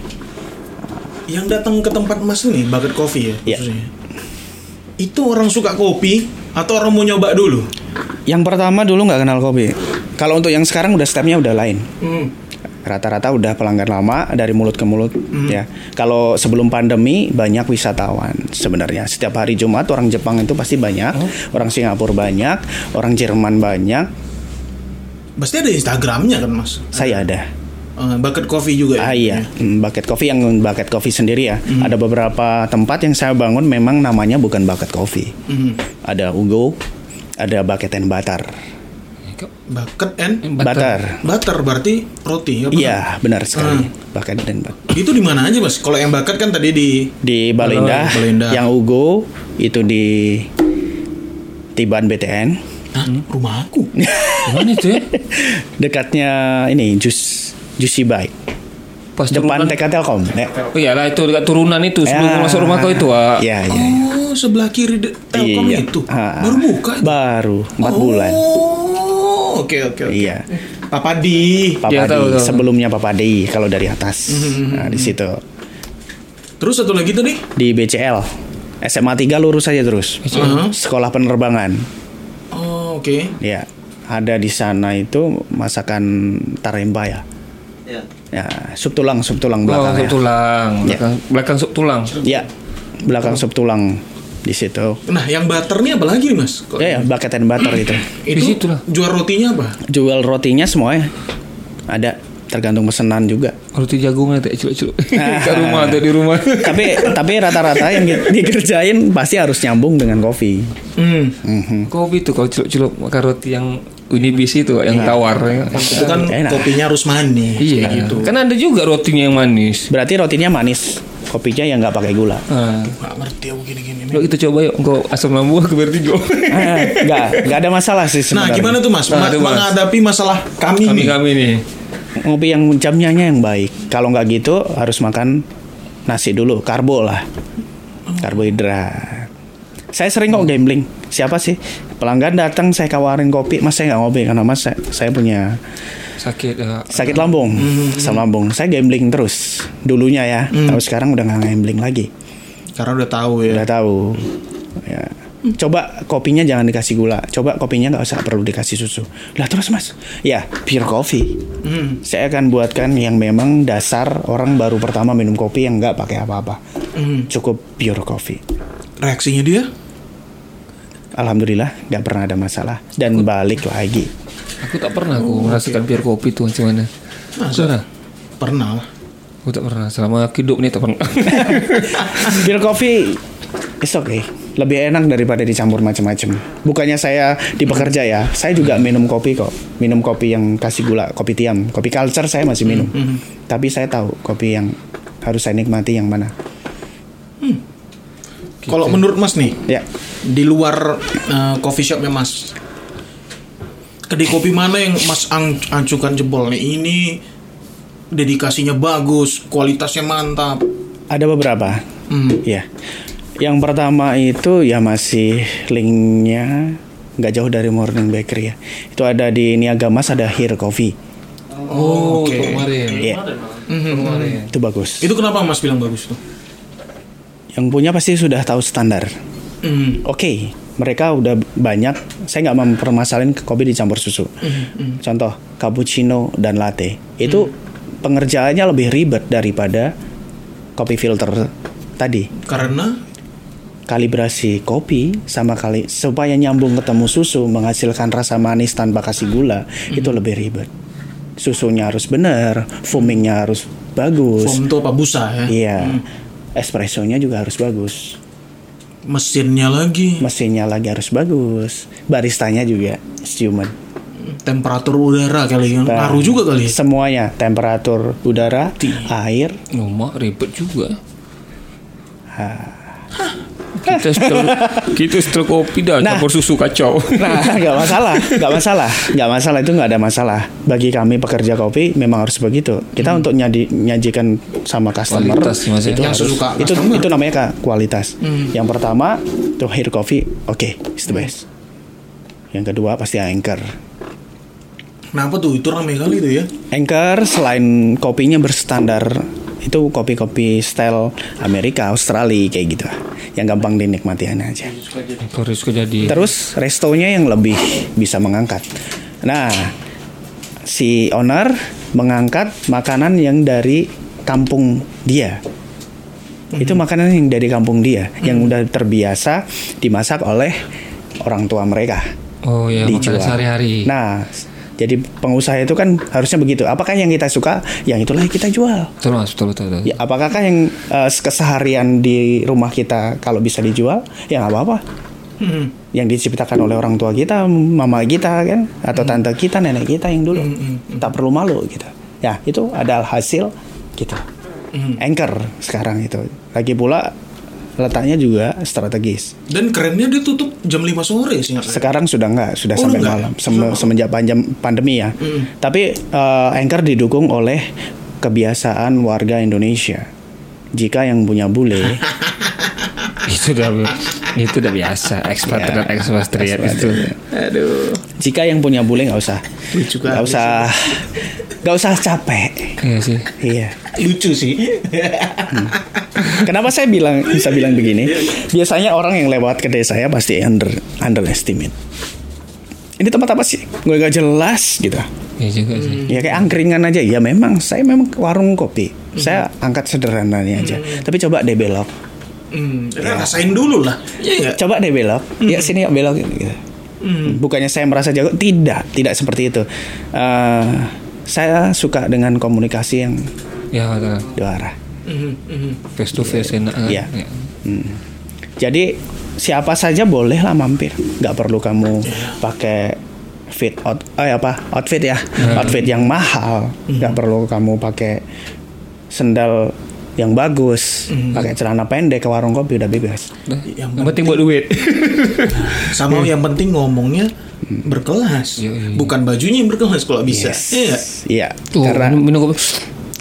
Yang datang ke tempat Mas nih, bucket coffee ya. Iya. Itu orang suka kopi atau orang mau nyoba dulu? Yang pertama dulu nggak kenal kopi. Kalau untuk yang sekarang udah stepnya udah lain. Hmm. rata-rata udah pelanggan lama dari mulut ke mulut ya. Kalau sebelum pandemi banyak wisatawan sebenarnya. Setiap hari Jumat orang Jepang itu pasti banyak, orang Singapura banyak, orang Jerman banyak. Pasti ada Instagramnya kan mas. Saya ada. Eh, bucket coffee juga ya. Ah iya, Hmm, bucket coffee yang bucket coffee sendiri ya. Ada beberapa tempat yang saya bangun memang namanya bukan bucket coffee. Mhm. Ada Ugo, ada bucket and butter. Bucket and Butter. butter berarti roti apa? Iya, benar sekali. Bucket dan butter. Itu di mana aja mas? Kalau yang bucket kan tadi di Di Balinda, Balinda. yang Ugo itu di Tiban BTN. Hah, rumah aku. Mana itu ya? Dekatnya ini Jus Juicy Bike. Pas Depan. TK Telkom. Ya. Oh iyalah itu dekat turunan itu sebelum Ya. masuk rumah kau itu, ah. Iya, iya. iya. Oh sebelah kiri Telkom Iya. itu. Ah, Baru buka. Baru 4 oh, bulan. Oke oke oke. Iya. Papa di. Papa Iya, tahu, Di, tahu. sebelumnya Papa Di kalau dari atas. Hmm, Nah, di situ. Terus satu lagi tadi. Di BCL. SMA 3 lurus aja terus. Aha. Sekolah penerbangan. Oh oke. Ya. Ada di sana itu masakan tarempa ya. Ya, sup tulang, sup tulang Oh, belakang sup ya. tulang, Ya. belakang, belakang sup tulang. Ya, belakang sup tulang di situ. Nah yang butter nih apa lagi mas? Kok- Ya, ya, bucket and butter itu. Itu Di situ lah. jual rotinya apa? Jual rotinya semuanya ada, tergantung pesanan juga. Roti jagung ada celuk-celuk. Ah. Ke rumah atau di rumah. tapi tapi rata-rata yang di- dikerjain pasti harus nyambung dengan kopi. Hmm. Mhm. Kopi tuh kalau celuk-celuk makan roti yang unibis itu yang tawar. ya. Itu kan Enak. kopinya harus manis. Iya, kayak gitu. Kan ada juga rotinya yang manis. Berarti rotinya manis, kopinya yang nggak pakai gula. Gak ngerti aku gini-gini. nih. Yuk kita coba yuk Engkau asam lambung aku bertiga Ah, Nggak, nggak ada masalah sih Nah sebenarnya. gimana tuh mas? Nah, Ma- itu, Mas. Menghadapi masalah kami, nih. Kami-kami nih Ngopi yang jamnya yang baik. Kalau nggak gitu harus makan nasi dulu, karbo lah, karbohidrat. Saya sering kok gambling. Siapa sih pelanggan datang saya kawarin kopi, mas saya nggak ngopi karena mas saya, saya punya Sakit ya. sakit lambung, asam lambung. Saya gambling terus dulunya ya. Tapi sekarang udah nggak gambling lagi. Karena udah tahu ya. Udah tahu. Ya. Coba kopinya jangan dikasih gula. Coba kopinya nggak usah perlu dikasih susu. Lah terus mas, ya pure coffee. Hmm. Saya akan buatkan yang memang dasar orang baru pertama minum kopi yang nggak pakai apa-apa. Hmm. Cukup pure coffee. Reaksinya dia? Alhamdulillah nggak pernah ada masalah dan balik lagi. Aku tak pernah aku merasakan biar kopi tuh macam mana Masa? Pernah Pernah. Aku tak pernah Selama aku hidup ni tak pernah Pure coffee It's okay. Lebih enak daripada dicampur macam-macam. Bukannya saya di pekerja ya, saya juga minum kopi kok. Minum kopi yang kasih gula, kopi tiam, kopi culture saya masih minum. Tapi saya tahu kopi yang harus saya nikmati yang mana. Kalau menurut mas nih, Ya, di luar eh, coffee shopnya mas, kedai kopi mana yang mas ang ancukan jempol nih? Ini dedikasinya bagus, kualitasnya mantap. ada beberapa. Hmm. Ya. Yang pertama itu ya masih linknya nggak jauh dari Morning Bakery ya. Itu ada di Niaga Mas ada Here Coffee. Oh itu kemarin Iya, Kemarin itu bagus. Itu kenapa mas bilang bagus tuh? Yang punya pasti sudah tahu standar. Hmm. Oke, mereka udah banyak. Saya nggak mempermasalahin ke kopi dicampur susu. Contoh cappuccino dan latte itu pengerjaannya lebih ribet daripada kopi filter tadi. Karena Kalibrasi kopi sama kali supaya nyambung ketemu susu menghasilkan rasa manis tanpa kasih gula itu lebih ribet. Susunya harus benar, foamingnya harus bagus. foam tuh apa busa ya? Iya, espressonya juga harus bagus. Mesinnya lagi, mesinnya lagi harus bagus baristanya juga human temperatur udara kali kan, ngaruh juga kali. ya? semuanya temperatur udara air Oh mak ribet juga ha. Kita setel Kita setel kopi dah Nah. Campur susu kacau nah nggak masalah nggak masalah nggak masalah itu nggak ada masalah bagi kami pekerja kopi memang harus begitu kita untuk nyadi, nyajikan sama customer Kualitas ya. itu Yang harus sesuka itu customer. itu namanya Kak, kualitas yang pertama tuh hair coffee oke it's the best yang kedua pasti anchor Kenapa tuh? Itu rame kali tuh ya. Anchor selain kopinya berstandar itu kopi-kopi style Amerika, Australia kayak gitu. Yang gampang dinikmati aja. Terus restonya yang lebih bisa mengangkat. Nah, si owner mengangkat makanan yang dari kampung dia. Itu makanan yang dari kampung dia, yang udah terbiasa dimasak oleh orang tua mereka. Oh ya, dijual. makanan sehari-hari. Nah, jadi pengusaha itu kan harusnya begitu. Apakah yang kita suka, yang itulah yang kita jual. betul mas, betul betul. betul. Ya, apakah yang eh, keseharian di rumah kita kalau bisa dijual, ya nggak apa-apa. Hmm. Yang diciptakan oleh orang tua kita, mama kita kan, atau tante kita, nenek kita yang dulu, tak perlu malu gitu. Ya itu adalah hasil gitu. Anchor sekarang itu. Lagi pula letaknya juga strategis. Dan kerennya dia tutup jam 5 sore sih nggak? Sekarang sudah nggak, sudah Oh, sampai enggak? malam Sem- semenjak panjang pandemi ya. Tapi eh, Anchor didukung oleh kebiasaan warga Indonesia. Jika yang punya bule itu udah itu udah biasa ekspatriat Ya, ekspatriat ekspatriat. itu. Aduh. Jika yang punya bule nggak usah, nggak usah, nggak usah capek. Iya sih. Iya. Lucu sih. Kenapa saya bilang bisa bilang begini? Biasanya orang yang lewat kedai saya pasti under underestimate. Ini tempat apa sih? Gue gak jelas gitu. Iya juga sih. Ya kayak angkringan aja. Ya memang saya memang warung kopi. Saya angkat sederhananya aja. Tapi coba deh belok. Hmm, rasain dulu lah. Iya nggak? Coba deh belok. Ya sini yuk belok gitu. Bukannya saya merasa jago, tidak, tidak seperti itu. Eh, saya suka dengan komunikasi yang Ya dua arah. Mhm, mhm. Face to face enak. kan? Iya. Ya. Hmm. Jadi siapa saja boleh lah mampir, nggak perlu kamu pakai fit out, eh apa outfit ya, outfit yang mahal, nggak perlu kamu pakai sendal yang bagus, pakai celana pendek ke warung kopi udah bebas. Dah, Yang Yang penting buat duit. Sama yang penting ngomongnya berkelas. Iya, iya, iya. Bukan bajunya yang berkelas kalau bisa. Yes. Iya. nggak? Iya, Tuh, karena minum kopi.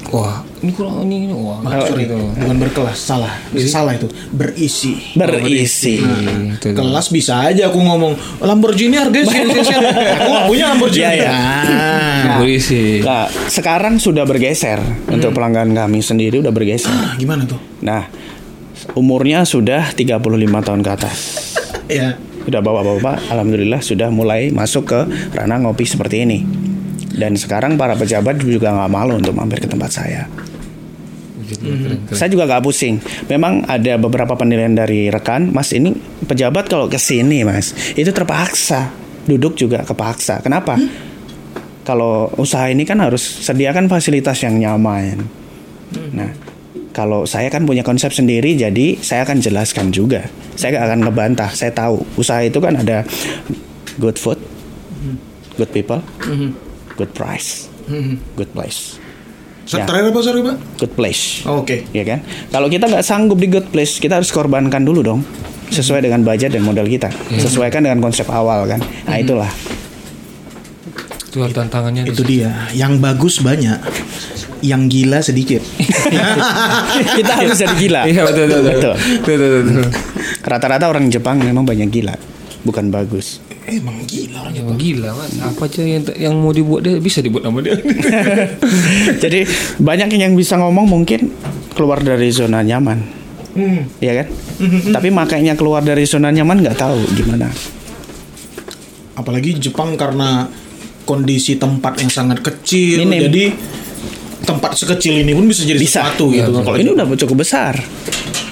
Wah, ini kurang ini, ini. wah. Ah, sorry, gitu. bukan berkelas, salah. Salah itu. Berisi. berisi. Nah, itu. Kelas bisa aja aku ngomong Lamborghini harganya sekian sekian. sekian." Aku nggak punya Lamborghini. Iya, iya. Ah. Berisi. Nah, sekarang sudah bergeser untuk pelanggan kami sendiri udah bergeser. Ah, gimana tuh? Nah, umurnya sudah 35 tahun ke atas. Ya. Udah bapak-bapak, alhamdulillah sudah mulai masuk ke ranah ngopi seperti ini. Dan sekarang para pejabat juga nggak malu untuk mampir ke tempat saya. Keren. Saya juga nggak pusing. Memang ada beberapa penilaian dari rekan, Mas ini pejabat kalau ke sini, Mas, itu terpaksa. Duduk juga kepaksa. Kenapa? Kalau usaha ini kan harus sediakan fasilitas yang nyaman. Nah, kalau saya kan punya konsep sendiri, jadi saya akan jelaskan juga. Saya nggak akan ngebantah. Saya tahu usaha itu kan ada good food, good people, good price, good place, Ya. Terakhir apa sorry pak? good place. Oh, Oke. Ya kan? Kalau kita nggak sanggup di good place, kita harus korbankan dulu dong. Sesuai dengan budget dan modal kita. Sesuaikan dengan konsep awal kan. Nah itulah. Itu tantangannya Itu dia. Yang bagus banyak. Yang gila sedikit. kita harus jadi gila. Iya. Betul. Betul betul. betul. Rata-rata orang Jepang memang banyak gila, bukan bagus. Emang gila orang Ya, gila mas, apa aja yang yang mau dibuat dia bisa dibuat nama dia. jadi banyak yang bisa ngomong mungkin keluar dari zona nyaman, Hmm. ya kan? Tapi makanya keluar dari zona nyaman nggak tahu gimana. Apalagi Jepang karena kondisi tempat yang sangat kecil. Minim. Jadi tempat sekecil ini pun bisa jadi Bisa. sesuatu gitu. kan. Kalau Ini udah cukup besar.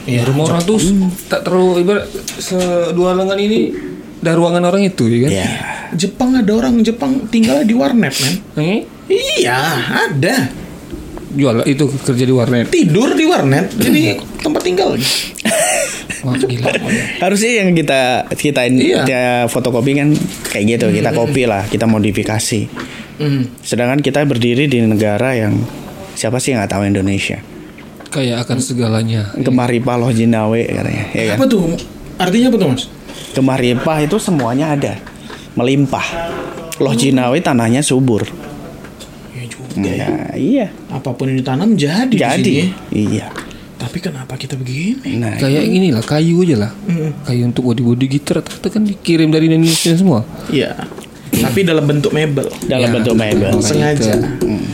Iya. Rumah orang tuh tak terlalu ibarat sedua lengan ini dah ruangan orang itu ya kan? Ya. Jepang ada orang Jepang tinggal di warnet men. Eh, Iya ada. jual itu kerja di warnet. Tidur di warnet. Jadi tempat tinggal. Wah gila. Harusnya yang kita kita ini Iya. kita fotokopi kan kayak gitu, kita kopi lah, kita modifikasi. Hmm. Sedangkan kita berdiri di negara yang siapa sih yang nggak tahu Indonesia? Kayak akan segalanya. Kemaripa loh Jinawe katanya, ya kan? Apa tuh? Artinya apa tuh mas? Kemaripa itu semuanya ada, melimpah. Loh Jinawe tanahnya subur. Ya juga. Nah, iya, Apa pun yang ditanam jadi. di jadi sini. iya. Tapi kenapa kita begini? Nah, Kayak gini lah kayu aja lah. Kayu untuk body body gitar rata-rata kan dikirim dari Indonesia semua. Iya. Tapi dalam bentuk mebel. dalam Ya, bentuk mebel. Sengaja. Hmm.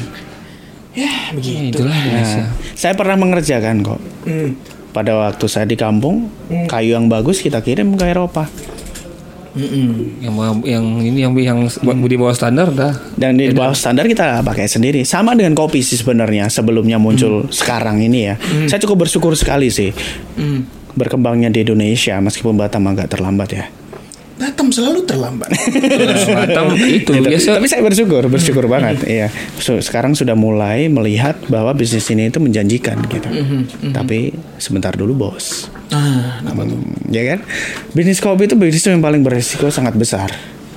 Ya Ya, begitu. itulah Indonesia. Saya pernah mengerjakan kok. Hmm. Pada waktu saya di kampung, kayu yang bagus kita kirim ke Eropa. Mm-mm. Yang yang ini yang yang di bawah standar dah. Dan di bawah standar kita pakai sendiri. Sama dengan kopi sih sebenarnya sebelumnya muncul sekarang ini ya. Saya cukup bersyukur sekali sih Mm. berkembangnya di Indonesia meskipun Batam agak terlambat ya. Batam selalu terlambat. Batam itu Gitu. biasa Tapi saya bersyukur, bersyukur banget. Iya. So, sekarang sudah mulai melihat bahwa bisnis ini itu menjanjikan gitu. Tapi sebentar dulu bos. ah, apa tuh? Hmm, ya kan? Bisnis kopi itu bisnis yang paling berisiko sangat besar.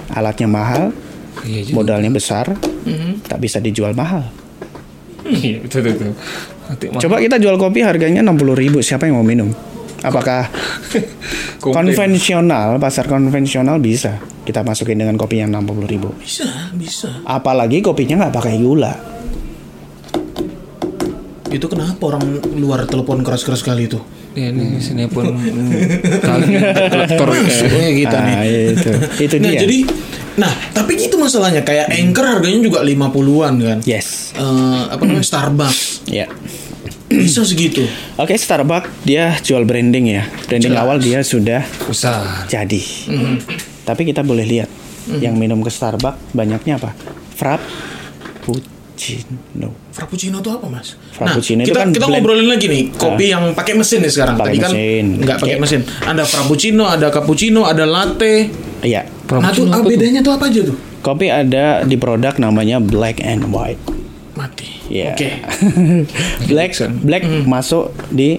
Alatnya mahal, Iya juga. modalnya besar, tak bisa dijual mahal. Iya, betul betul. Coba kita jual kopi harganya 60.000 ribu, siapa yang mau minum? Apakah konvensional, pasar konvensional bisa kita masukin dengan kopi yang 60.000 ribu? Bisa, bisa. Apalagi kopinya nggak pakai gula. Itu kenapa orang luar telepon keras-keras kali itu? Ya, ini sini pun kali kolektor Maksudnya kita nih. Ah, itu, itu Nah, dia. jadi nah, tapi gitu masalahnya kayak Anchor harganya juga 50-an kan. yes, Eh, apa namanya Starbucks ya. Bisa segitu. Oke, Starbucks dia jual branding ya. Branding Jelas. awal dia sudah besar. jadi. Tapi kita boleh lihat yang minum ke Starbucks banyaknya apa? Frappuccino. Frappuccino itu apa mas? Frappuccino nah, itu kita, kan kita blend. ngobrolin lagi nih kopi yang pakai mesin nih sekarang. Pakai Tadi kan mesin. nggak pakai Oke. mesin. Ada frappuccino, ada cappuccino, ada latte. Iya. nah ah, tuh? bedanya tuh apa aja tuh? Kopi ada di produk namanya black and white. Mati. Iya. Oke. black black masuk di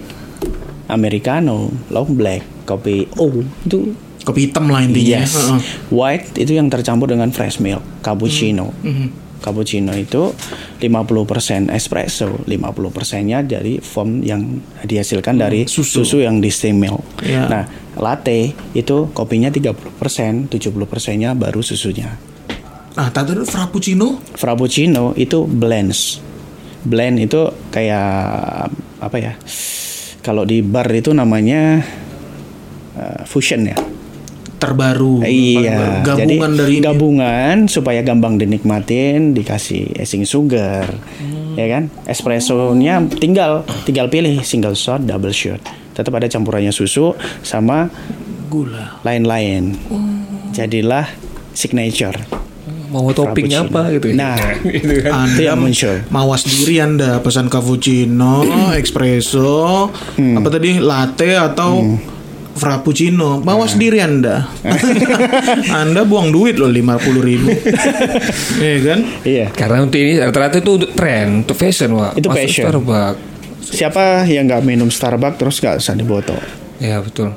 americano, long black, kopi O itu Kopi hitam lah intinya. yes. Heeh. White itu yang tercampur dengan fresh milk, cappuccino. Cappuccino itu 50% espresso, 50%-nya dari foam yang dihasilkan dari susu. susu. yang di steam milk. Iya. Nah, latte itu kopinya 30%, 70%-nya baru susunya. Nah, tadi frappuccino. Frappuccino itu blends. Blend itu kayak apa ya? Kalau di bar itu namanya uh, fusion ya. terbaru. iya. Gabungan Jadi, dari ini. gabungan supaya gampang dinikmatin, dikasih icing sugar, Hmm. ya kan? Espressonya tinggal tinggal pilih single shot, double shot. Tetap ada campurannya susu sama gula. lain-lain. Jadilah signature. Mau toppingnya apa gitu ya? Nah, itu kan. itu yang muncul. Mawas diri Anda pesan cappuccino, espresso, Hmm. apa tadi latte atau frappuccino. Mawas Nah. diri Anda. anda buang duit loh 50 ribu. Iya kan? Iya. Karena untuk ini rata-rata itu untuk tren, untuk fashion, Wak. Itu Masuk fashion. Starbucks. Siapa yang nggak minum Starbucks terus nggak usah diboto Ya, betul.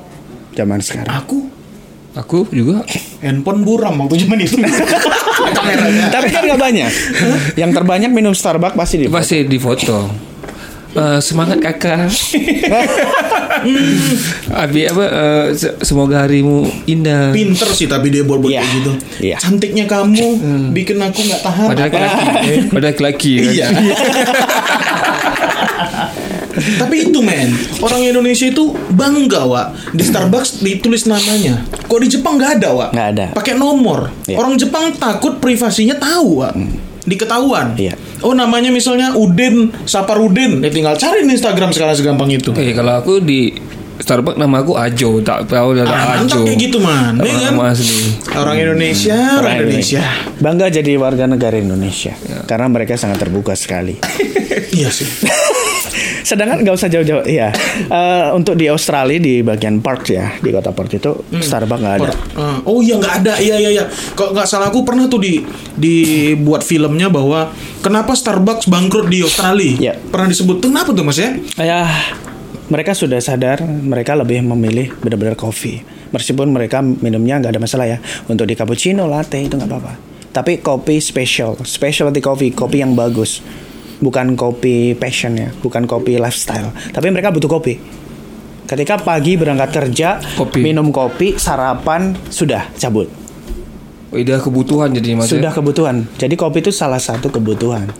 zaman sekarang. Aku Aku juga handphone buram waktu zaman itu. Tapi kan nggak banyak. yang terbanyak minum Starbucks pasti di pasti di foto. Eh, semangat kakak. Abi apa? se- semoga harimu indah. Pinter sih tapi dia buat buat Iya. kayak gitu. Iya. Cantiknya kamu bikin aku nggak tahan. Pada laki-laki. Pada laki-laki. kan? Iya. Tapi itu men, orang Indonesia itu bangga wa di Starbucks ditulis namanya. Kok di Jepang nggak ada wa? Nggak ada. Pakai nomor. Iya. Orang Jepang takut privasinya tahu wa. Diketahuan. Iya. Oh namanya misalnya Udin, Saparudin. Ya tinggal cari di Instagram sekarang segampang itu. Oke, kalau aku di Starbucks nama aku Ajo, tak tahu dah Ah, Ajo. kayak gitu man. Tak Iya kan? asli. Orang Indonesia, orang Indonesia. Bangga jadi warga negara Indonesia karena mereka sangat terbuka sekali. Iya sih. Sedangkan nggak usah jauh-jauh, ya. Eh, untuk di Australia di bagian Perth ya, di kota Perth itu Starbucks nggak ada. Ah, oh iya nggak ada, iya iya iya. Kalau nggak salah aku pernah tuh di dibuat filmnya bahwa kenapa Starbucks bangkrut di Australia. Iya. Pernah disebut tuh kenapa tuh mas ya? Ya, mereka sudah sadar mereka lebih memilih benar-benar kopi. Meskipun mereka minumnya nggak ada masalah ya. Untuk di cappuccino, latte itu nggak apa-apa. Tapi kopi special, specialty coffee, kopi yang bagus. Bukan kopi passion ya, bukan kopi lifestyle. Tapi mereka butuh kopi. Ketika pagi berangkat kerja, Kopi. minum kopi, sarapan sudah cabut. Oh, Udah kebutuhan jadi mas. Sudah kebutuhan. Jadi kopi itu salah satu kebutuhan.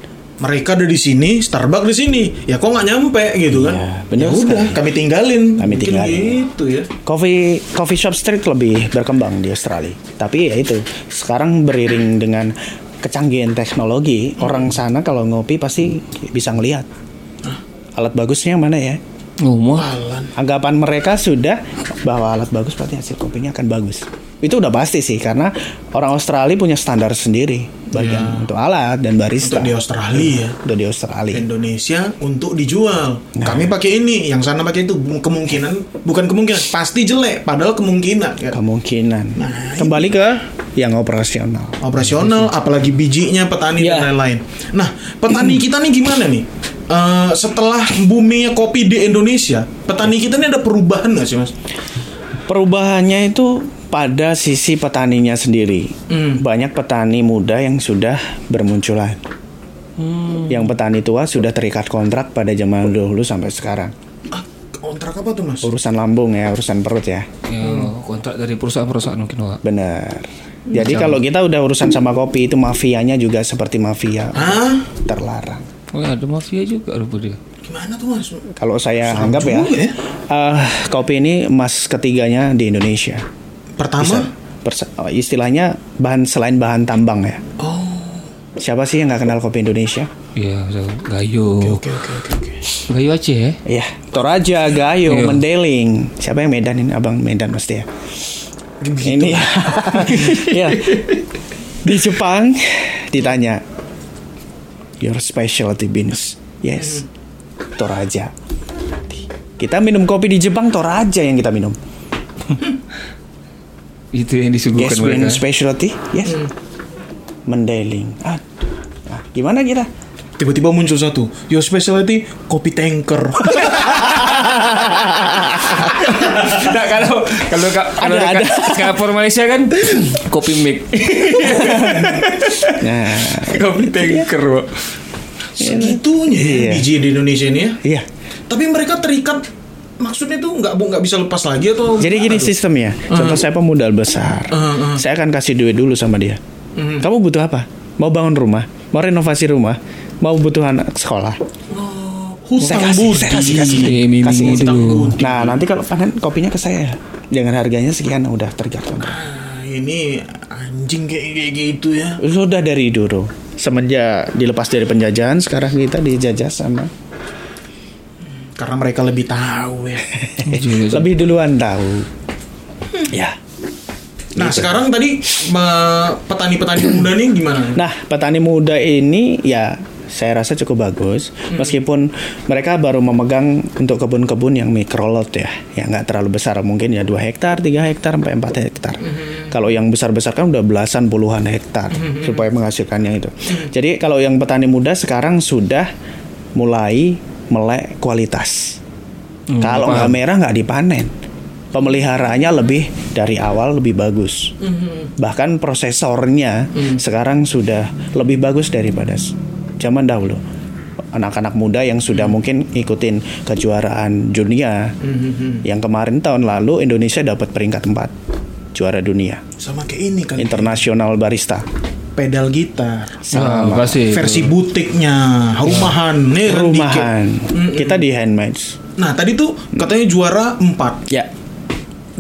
Mereka ada di sini, Starbucks di sini. Ya kok nggak nyampe gitu kan? Iya, bener ya udah, sekali. kami tinggalin. Kami Mungkin tinggalin. Gitu ya. Coffee coffee shop street lebih berkembang di Australia. Tapi ya itu sekarang beriring dengan kecanggihan teknologi, orang sana kalau ngopi pasti bisa ngelihat alat bagusnya mana ya. Alan. Anggapan mereka sudah bahwa alat bagus berarti hasil kopinya akan bagus. Itu udah pasti sih karena orang Australia punya standar sendiri bagian untuk alat dan barista. Untuk di Australia ya. Udah di Australia. Indonesia untuk dijual. Nah. Kami pakai ini, yang sana pakai itu kemungkinan bukan kemungkinan, pasti jelek padahal kemungkinan kan. Kemungkinan. Kembali ke yang operasional. Operasional, apalagi bijinya petani Ya. dan lain-lain. Nah, petani kita nih gimana nih? Eh, setelah boomingnya kopi di Indonesia, petani kita ini ada perubahan nggak sih mas? Perubahannya itu pada sisi petaninya sendiri. Hmm. Banyak petani muda yang sudah bermunculan. Yang petani tua sudah terikat kontrak pada zaman dahulu sampai sekarang. Ah, kontrak apa tuh mas? Urusan lambung ya, urusan perut ya. Ya, kontrak dari perusahaan-perusahaan mungkin Wak. Benar. Jadi kalau kita udah urusan sama kopi itu mafianya juga seperti mafia Ah, terlarang. Oh ada mafia juga rupa dia. gimana tuh mas? Kalau saya anggap ya, ya. eh, kopi ini emas ketiganya di Indonesia. Pertama, Persa- oh, istilahnya bahan selain bahan tambang ya. oh, Siapa sih yang nggak kenal kopi Indonesia? Iya, so, Gayo. oke oke oke oke. Gayo Aceh ya? Iya, Toraja, Gayo. Mendeling. Siapa yang Medan ini? Abang Medan pasti ya. Ini ya. Di Jepang ditanya your specialty beans. Yes. Toraja. Kita minum kopi di Jepang Toraja yang kita minum. Itu yang disuguhkan Yes, mereka. specialty. Yes. Mendeling. Aduh. Nah, gimana kita? Tiba-tiba muncul satu, your specialty kopi tanker. Nah, kalau kalau ka- kalau Ada, dekat Singapura Malaysia kan kopi mik. Nah, kopi tanker, Wak. Segitunya ya Iya. biji di Indonesia ini ya. iya. Tapi mereka terikat maksudnya tuh nggak nggak bisa lepas lagi atau Jadi gini sistemnya. Contoh saya pemodal besar. Uh, uh. Saya akan kasih duit dulu sama dia. Mhm. Kamu butuh apa? Mau bangun rumah? Mau renovasi rumah? Mau butuh anak sekolah? Hutang Saya kasih, budi. saya kasih, kasih. Iya, mimi Kasih dulu. Nah, nanti kalau panen kopinya ke saya. Dengan harganya sekian udah terjatuh. Ah, ini anjing kayak kayak gitu ya. Sudah dari dulu. Semenjak dilepas dari penjajahan, sekarang kita dijajah sama Karena mereka lebih tahu ya. lebih duluan tahu. Ya. Nah sekarang tadi petani-petani muda nih gimana? Nah, petani muda ini ya saya rasa cukup bagus. Meskipun mereka baru memegang untuk kebun-kebun yang micro lot ya yang nggak terlalu besar. Mungkin ya 2 hektar 3 hektar sampai 4 hektar. Kalau yang besar-besar kan udah belasan puluhan hektar supaya menghasilkannya itu. Jadi kalau yang petani muda sekarang sudah mulai melek kualitas. Hmm, kalau nggak merah nggak dipanen. Pemeliharaannya lebih dari awal lebih bagus. Bahkan prosesornya sekarang sudah lebih bagus daripada zaman dahulu. Anak-anak muda yang sudah mungkin ikutin kejuaraan dunia. Yang kemarin tahun lalu Indonesia dapat peringkat 4 juara dunia. Sama kayak ini kan. internasional barista. Pedal gitar. Nah, pasti. Versi butiknya, rumahan, nih rumahan. Dikit. kita di handmade. Nah tadi tuh katanya juara 4 ya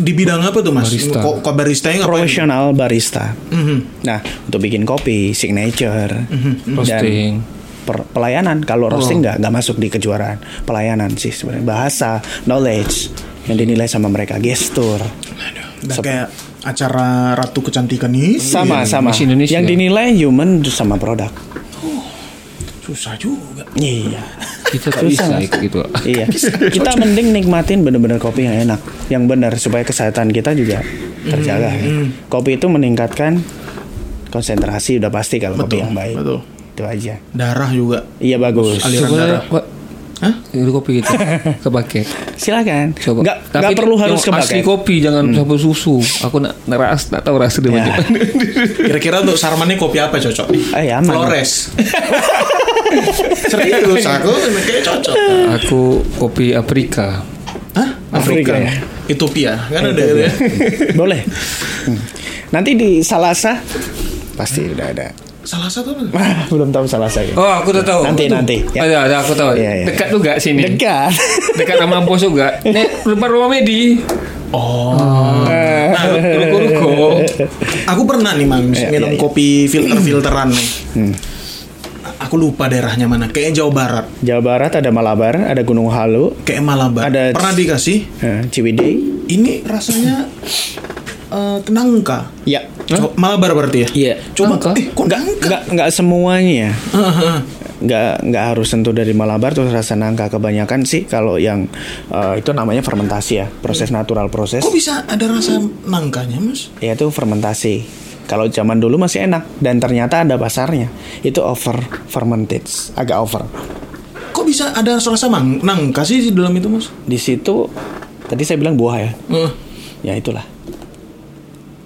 Di bidang apa tuh mas? Barista. Kok kok barista yang profesional barista Mhm. Nah, untuk bikin kopi, signature, Roasting. dan per- pelayanan. Kalau roasting nggak nggak masuk di kejuaraan. Pelayanan sih sebenarnya. Bahasa, knowledge yang dinilai sama mereka, gestur. Udah kayak acara Ratu Kecantikan ini. Sama sama. Miss Indonesia. Yang dinilai human sama produk. Susah juga. Iya. Kita tak bisa Susah. ikut gitu. Iya. Kita mending nikmatin bener-bener kopi yang enak, yang benar supaya kesehatan kita juga terjaga. ya. Kopi itu meningkatkan konsentrasi udah pasti kalau kopi Betul, yang baik. betul. Itu aja. Darah juga. Iya bagus. Aliran Coba darah. Wak. Hah? Itu kopi gitu. Ke paket. Silakan. Coba. Nggak Tapi nggak perlu harus ke asli kopi jangan campur susu. Aku nak neras, tak tahu rasa dia Ya. Kira-kira untuk Sarmannya kopi apa cocok nih? Ah, ya, aman. Flores. Serius aku kayak cocok. Aku kopi Afrika. Hah? Afrika ya? Ethiopia kan ada ya. Boleh. Nanti di Salasa pasti udah ada. Salah satu apa? Wah, belum tahu Salasa ya. Oh, aku dah tahu. Nanti, nanti. Ya. Ada, ada aku tahu. Iya, iya. Dekat juga sini. Dekat. Dekat sama bos juga. Nek, depan rumah Medi. Oh. Eh. Nah, Ruko-ruko. Aku pernah nih mang Iya, minum kopi filter-filteran nih. Hmm. Aku lupa daerahnya mana. Kayaknya Jawa Barat. Jawa Barat ada Malabar, ada Gunung Halu, Kayak Malabar. Ada- Pernah dikasih. eh, Ciwidey. Ini rasanya eh, nangka. Ya. Co- Malabar berarti ya? Iya. Coba Nangka? eh kok nangka? Nggak nggak semuanya. Heeh. nggak nggak harus tentu dari Malabar terus rasa nangka kebanyakan sih kalau yang eh, itu namanya fermentasi ya proses natural proses Kok bisa ada rasa nangkanya, Mas? ya itu fermentasi kalau zaman dulu masih enak dan ternyata ada pasarnya. Itu over fermented agak over. Kok bisa ada rasa mang nangka sih di dalam itu, Mas? di situ tadi saya bilang buah ya? Heeh. ya itulah.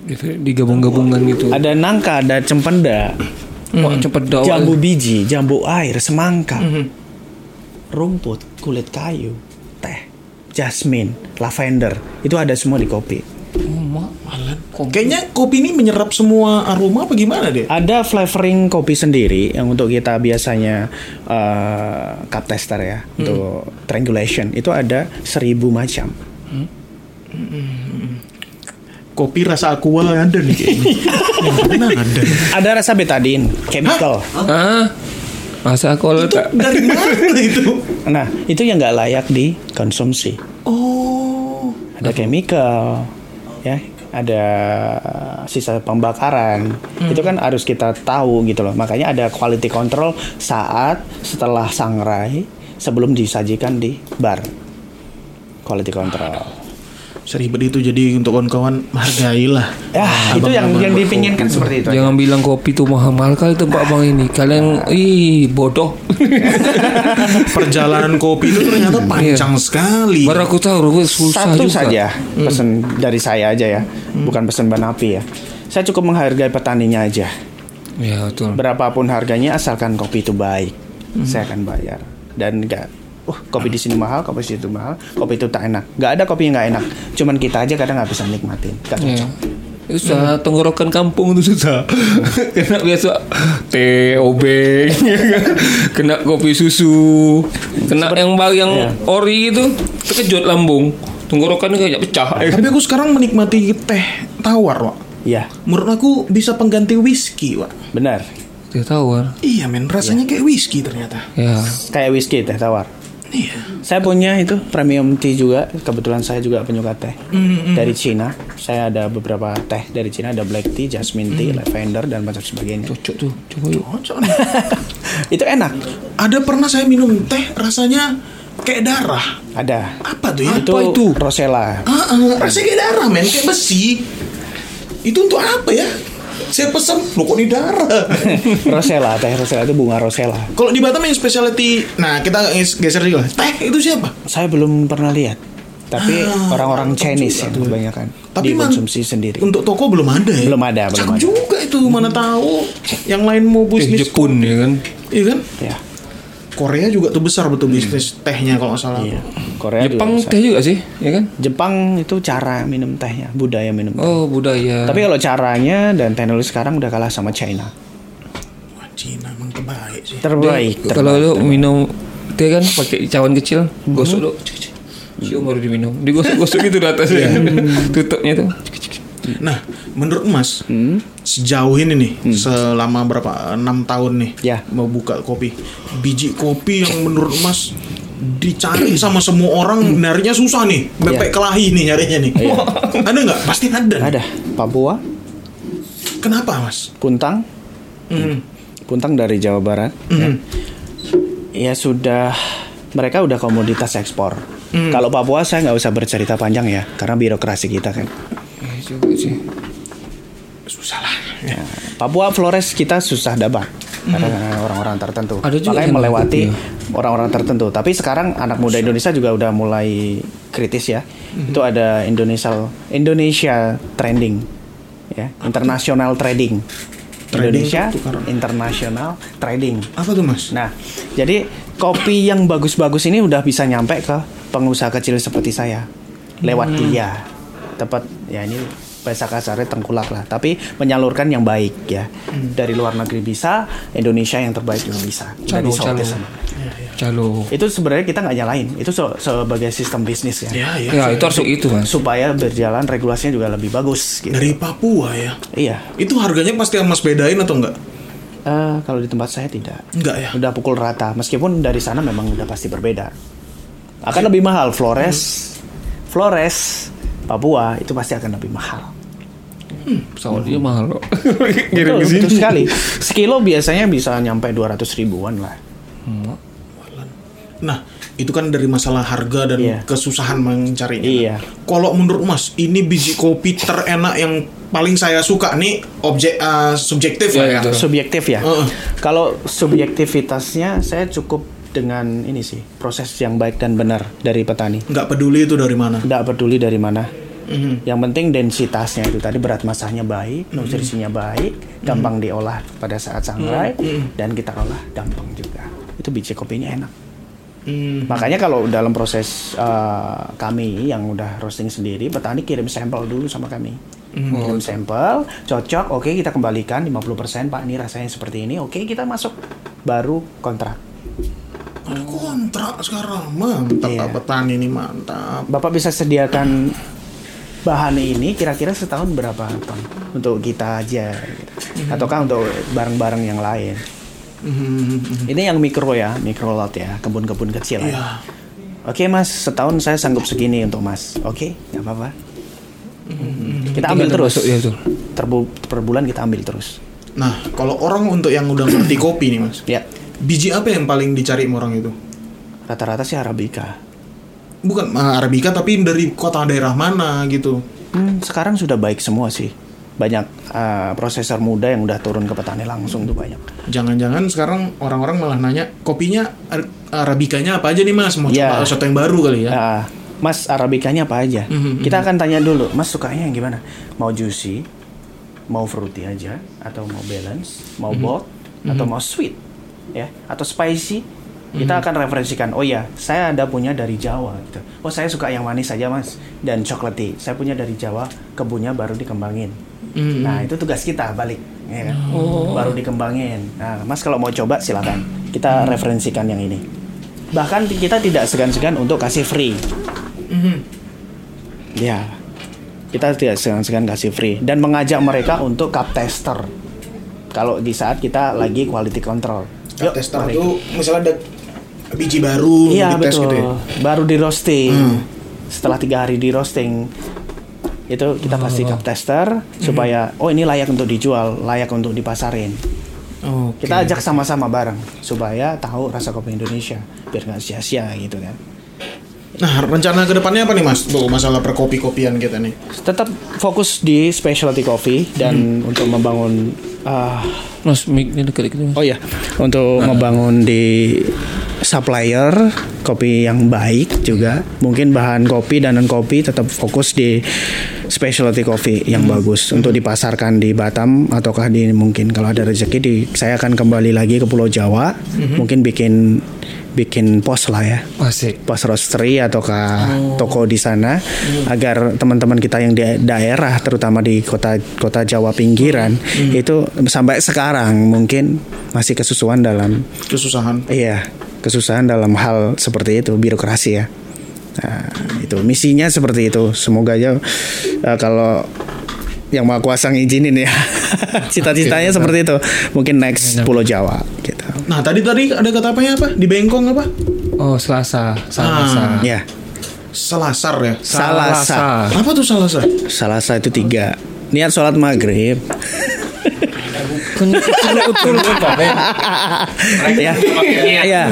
Di- digabung-gabungkan gitu. Ada nangka ada cempenda. Wah, cepet daun jambu biji jambu air semangka. Mhm. rumput kulit kayu teh jasmine lavender. Itu ada semua di kopi Malan. Kayaknya kopi ini menyerap semua aroma apa gimana deh? Ada flavoring kopi sendiri yang untuk kita biasanya eh, cup tester ya untuk triangulation itu ada seribu macam. Kopi rasa aqua ada nih kayaknya. Mana ada? Ada rasa betadine, chemical. ah masa aku Itu tak dari mana itu? Nah itu yang nggak layak dikonsumsi. Oh. Ada chemical, ya. Ada sisa pembakaran. Itu kan harus kita tahu gitu loh. Makanya ada quality control saat setelah sangrai sebelum disajikan di bar. Quality control. Seribet itu jadi untuk kawan-kawan hargailah. Ya, itu yang Abang-abang yang dipinginkan seperti itu. Jangan bilang kopi itu mahal-mahal kali tempat bang ini. Kalian, ih bodoh. Perjalanan kopi itu ternyata panjang sekali. Baru aku tahu susah Satu juga. saja pesan dari saya aja ya, bukan pesan Banapi ya. Saya cukup menghargai petaninya aja. Ya betul. Berapapun harganya asalkan kopi itu baik, saya akan bayar. Dan enggak, uh kopi di sini mahal, kopi di situ mahal, kopi itu tak enak. Nggak ada kopi yang nggak enak. Cuman kita aja kadang nggak bisa nikmatin. Nggak Ya. cocok. Susah tenggorokan kampung itu susah. Kena biasa teh obeng, ya kena kopi susu, kena yang bang yang Iya. ori itu terkejut lambung, tenggorokannya kayak pecah. ya? Tapi aku sekarang menikmati teh tawar, Wak. Iya, Menurut aku bisa pengganti whisky, Wak. benar. Teh tawar. Iya, men. Rasanya kayak whisky ternyata. Ya. Kayak whisky teh tawar. Iya. Saya punya itu premium tea juga. Kebetulan saya juga penyuka teh dari Cina. Saya ada beberapa teh dari Cina. Ada black tea, jasmine tea, lavender dan macam sebagainya. Cocok tuh, coba yuk. Cocok nih. itu enak. Ada pernah saya minum teh rasanya kayak darah. Ada. Apa tuh ya? itu, Apa itu? Rosella. Ah, ah, rasanya kayak darah, men. Kayak besi. Itu untuk apa ya? Saya pesen, lo kok ini darah? Rosella, teh Rosella itu bunga Rosella. Kalau di Batam yang specialty, nah kita ges- geser dulu. Teh itu siapa? Saya belum pernah lihat. Tapi Ah, orang-orang Chinese yang tuh. kebanyakan Tapi man- dikonsumsi sendiri. Untuk toko belum ada ya? Belum ada, belum Cakep ada. juga itu, mana tahu yang lain mau Teh bisnis Jepun ya kan. Iya kan? Ya, Korea juga tuh besar betul bisnis tehnya kalau nggak salah. iya. Korea Jepang juga teh juga sih, ya kan? Jepang itu cara minum tehnya, budaya minum teh. Oh budaya. Tapi kalau caranya dan teknologi sekarang udah kalah sama China. Wah, Cina emang terbaik sih. Terbaik. Dia- Kalau terbaik. lu minum teh kan pakai cawan kecil, gosok lu. Cium baru diminum. Digosok-gosok gitu di atas ya. Tutupnya tuh. Nah, menurut Mas, Hmm? Sejauh ini nih, selama berapa enam tahun nih, Ya. mau buka kopi, biji kopi yang menurut Mas dicari sama semua orang, nyarinya susah nih, bebek kelahi nih nyarinya nih. Iya. ada nggak? Pasti ada. Ada Papua, Kenapa Mas? Puntang, Hmm. Puntang dari Jawa Barat. Hmm. Ya sudah mereka udah komoditas ekspor. Hmm. Kalau Papua saya nggak usah bercerita panjang ya, karena birokrasi kita kan. Eh, juga sih. Susah lah. Ya. Papua Flores kita susah dapat karena orang-orang tertentu. Ada juga Makanya yang melewati orang-orang tertentu. Tapi sekarang anak muda Indonesia juga udah mulai kritis ya. Itu ada Indonesia Indonesia trending ya, international trading. Trading Indonesia international trading. Apa tuh Mas? Nah, jadi kopi yang bagus-bagus ini udah bisa nyampe ke pengusaha kecil seperti saya lewat Hmm. dia. Tepat ya ini bahasa kasarnya tengkulak lah, tapi menyalurkan yang baik ya. Hmm. Dari luar negeri bisa, Indonesia yang terbaik juga bisa. Dari Calo, sama. Calo. Itu sebenarnya kita nggak nyalain, itu se- sebagai sistem bisnis ya. Ya, ya. Ya itu harus itu mas. Supaya berjalan regulasinya juga lebih bagus gitu. Dari Papua ya. Iya. Itu harganya pasti Mas bedain atau enggak? Eh, kalau di tempat saya tidak. Enggak ya. udah pukul rata meskipun dari sana memang udah pasti berbeda akan lebih mahal Flores Flores Papua itu pasti akan lebih mahal Pesawat dia mahal kok. Betul, betul sekali. Sekilo biasanya bisa nyampe 200 ribuan lah. Nah, itu kan dari masalah harga dan Iya. kesusahan mencarinya. Iya. Kalau menurut Mas, ini biji kopi terenak yang paling saya suka nih objek eh, subjektif Iya, lah ya. Subjektif ya. Heeh. Kalau subjektivitasnya saya cukup dengan ini sih proses yang baik dan benar dari petani. Nggak peduli itu dari mana. Tidak peduli dari mana. Mhm. Yang penting densitasnya itu tadi berat masanya baik, nutrisinya baik, gampang diolah pada saat sangrai dan kita olah gampang juga. Itu biji kopinya enak. Hmm. Makanya kalau dalam proses uh, kami yang udah roasting sendiri, petani kirim sampel dulu sama kami. Kirim sampel, cocok, oke kita kembalikan 50%, Pak ini rasanya seperti ini, oke kita masuk baru kontrak. Ada kontrak sekarang. Mantap Iya. Petani ini mantap. Bapak bisa sediakan bahan ini kira-kira setahun berapa ton untuk kita aja gitu. ataukah untuk barang-barang yang lain. Mhm. Ini yang mikro ya, mikro lot ya, kebun-kebun kecil Iya. ya. Oke mas, setahun saya sanggup segini untuk mas. Oke, nggak apa-apa. Kita ambil Tinggal terus. ya. Terbu- per bulan kita ambil terus. Nah, kalau orang untuk yang udah ngerti kopi nih Mas. Ya, Biji apa yang paling dicari orang itu? rata-rata sih arabica. Bukan Arabica tapi dari kota daerah mana gitu. Hmm, sekarang sudah baik semua sih. Banyak uh, prosesor muda yang udah turun ke petani langsung tuh banyak. Jangan-jangan sekarang orang-orang malah nanya kopinya Ar- Arabikanya apa aja nih Mas? Mau Iya. coba sesuatu yang baru kali ya? Ah, mas arabicanya apa aja? Mhm, Kita akan tanya dulu, Mas sukanya yang gimana? Mau juicy, mau fruity aja, atau mau balance, mau Mhm. bold, atau mau sweet, ya, atau spicy? Kita akan referensikan. Oh ya, saya ada punya dari Jawa. Gitu. Oh saya suka yang manis saja mas, dan chocolatey. Saya punya dari Jawa, kebunnya baru dikembangin. Mhm. Nah itu tugas kita balik, ya kan? Baru dikembangin. Nah mas kalau mau coba silakan. Kita referensikan yang ini. Bahkan kita tidak segan-segan untuk kasih free. Mhm. Ya, kita tidak segan-segan kasih free dan mengajak mereka untuk cup tester. Kalau di saat kita lagi quality control. Cup tester mari. itu misalnya ada biji baru Iya dites betul. gitu ya. Baru di roasting. Hmm. Setelah tiga hari di roasting, itu kita pasti cup tester Hmm. supaya oh ini layak untuk dijual, layak untuk dipasarin. Oke. Kita ajak sama-sama bareng supaya tahu rasa kopi Indonesia biar nggak sia-sia gitu kan. Nah, rencana ke depannya apa nih Mas? Tuh masalah perkopi-kopian kita nih. Tetap fokus di specialty coffee dan Hmm. untuk membangun ah, Mas, mic-nya dekat-dekat. Mas. Oh ya, untuk membangun di supplier kopi yang baik juga. Mungkin bahan kopi dan non kopi tetap fokus di specialty coffee yang bagus untuk dipasarkan di Batam ataukah di mungkin kalau ada rezeki di saya akan kembali lagi ke Pulau Jawa. Mungkin bikin bikin pos lah ya Asik. pos roastery ataukah toko di sana agar teman-teman kita yang di daerah terutama di kota kota Jawa pinggiran itu sampai sekarang mungkin masih kesusuan dalam Kesusahan. iya kesusahan dalam hal seperti itu birokrasi ya Nah, itu misinya seperti itu semoga aja eh, kalau yang maha kuasa ngizinin ya cita-citanya seperti itu mungkin next Pulau Jawa gitu Nah, tadi tadi ada kata apanya apa? Di Bengkong apa? Oh, Selasa. Selasa. Ah. ya Selasar ya. Salasa. Apa tuh Salasar? Salasa itu tiga niat sholat maghrib Betul ya ya